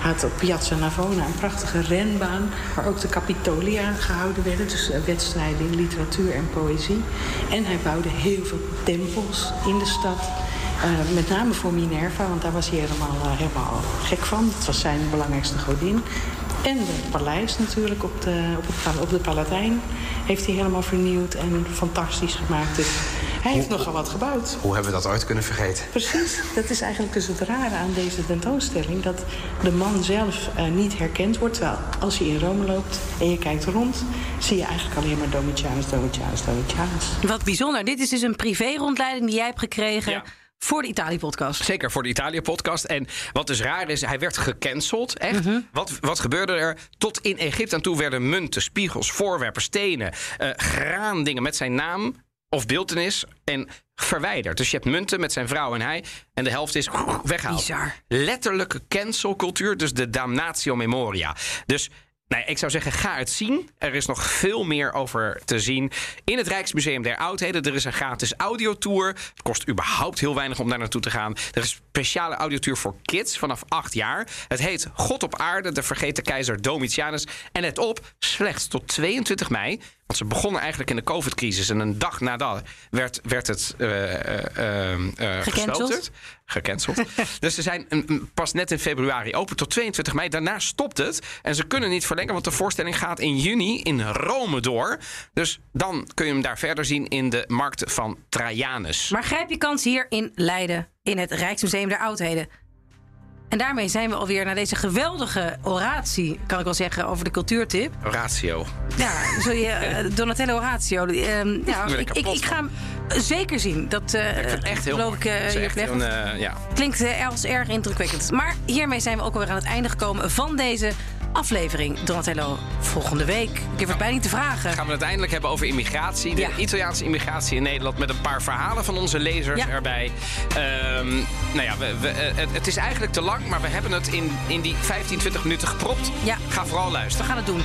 Hij had op Piazza Navona een prachtige renbaan, waar ook de Capitolia gehouden werden. Dus eh, wedstrijden in literatuur en poëzie. En hij bouwde heel veel tempels in de stad. Eh, met name voor Minerva, want daar was hij helemaal, eh, helemaal gek van. Dat was zijn belangrijkste godin. En het paleis natuurlijk op de, op, het, op de Palatijn heeft hij helemaal vernieuwd en fantastisch gemaakt. Dus Hij heeft nogal wat gebouwd. Hoe hebben we dat ooit kunnen vergeten? Precies, dat is eigenlijk dus het rare aan deze tentoonstelling. Dat de man zelf eh, niet herkend wordt. Terwijl als je in Rome loopt en je kijkt rond... zie je eigenlijk alleen maar Domitianus, Domitianus, Domitianus. Wat bijzonder. Dit is dus een privé-rondleiding die jij hebt gekregen Ja. Voor de Italië-podcast. Zeker voor de Italië-podcast. En wat dus raar is, hij werd gecanceld. Echt. wat, wat gebeurde er? Tot in Egypte aan toe werden munten, spiegels, voorwerpen, stenen, eh graandingen met zijn naam of beeldenis en verwijderd. Dus je hebt munten met zijn vrouw en hij en de helft is weggehaald. Bizar. Letterlijke cancelcultuur, dus de damnatio memoria. Dus Nee, ik zou zeggen, ga het zien. Er is nog veel meer over te zien in het Rijksmuseum der Oudheden. Er is een gratis audiotour. Het kost überhaupt heel weinig om daar naartoe te gaan. Er is speciale audiotour voor kids vanaf 8 jaar. Het heet God op aarde, de vergeten keizer Domitianus. En let op, slechts tot 22 mei. Want ze begonnen eigenlijk in de COVID-crisis. En een dag nadat werd, werd het eh, Gecanceld? Gecanceld. dus ze zijn een- pas net in februari open tot 22 mei. Daarna stopt het. En ze kunnen niet verlengen, want de voorstelling gaat in juni in Rome door. Dus dan kun je hem daar verder zien in de markt van Trajanus. Maar grijp je kans hier in Leiden, in het Rijksmuseum der Oudheden. En daarmee zijn we alweer naar deze geweldige oratie, kan ik wel zeggen, over de cultuurtip. Ratio. Ja, zul je, eh, Donatello Oratio. ehm, ja, ik, ik, ik ga hem zeker zien. Dat eh, Ik vind echt heel ik, eh, is hier echt eh, ja. Klinkt eh, als erg indrukwekkend. Maar hiermee zijn we ook alweer aan het einde gekomen van deze aflevering. Donatello, volgende week. Ik durf het bijna niet te vragen. gaan we het eindelijk hebben over immigratie. De Ja. Italiaanse immigratie in Nederland. Met een paar verhalen van onze lezers Ja. erbij. Ehm, nou ja, we, we, eh, het, het is eigenlijk te lang. Maar we hebben het in, in die 15, 20 minuten gepropt. Ja. Ga vooral We luisteren. gaan het doen.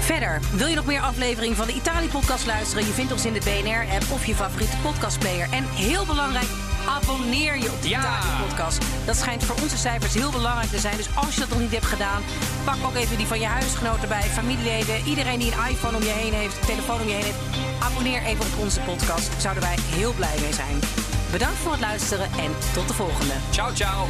Verder, wil je nog meer afleveringen van de Italië-podcast luisteren? Je vindt ons in de BNR-app of je favoriete podcastplayer. En heel belangrijk, abonneer je op de Ja. Italië-podcast. Dat schijnt voor onze cijfers heel belangrijk te zijn. Dus als je dat nog niet hebt gedaan, pak ook even die van je huisgenoten erbij, familieleden. Iedereen die een iPhone om je heen heeft, een telefoon om je heen heeft. Abonneer even op onze podcast. Zouden wij heel blij mee zijn. Bedankt voor het luisteren en tot de volgende. Ciao, ciao.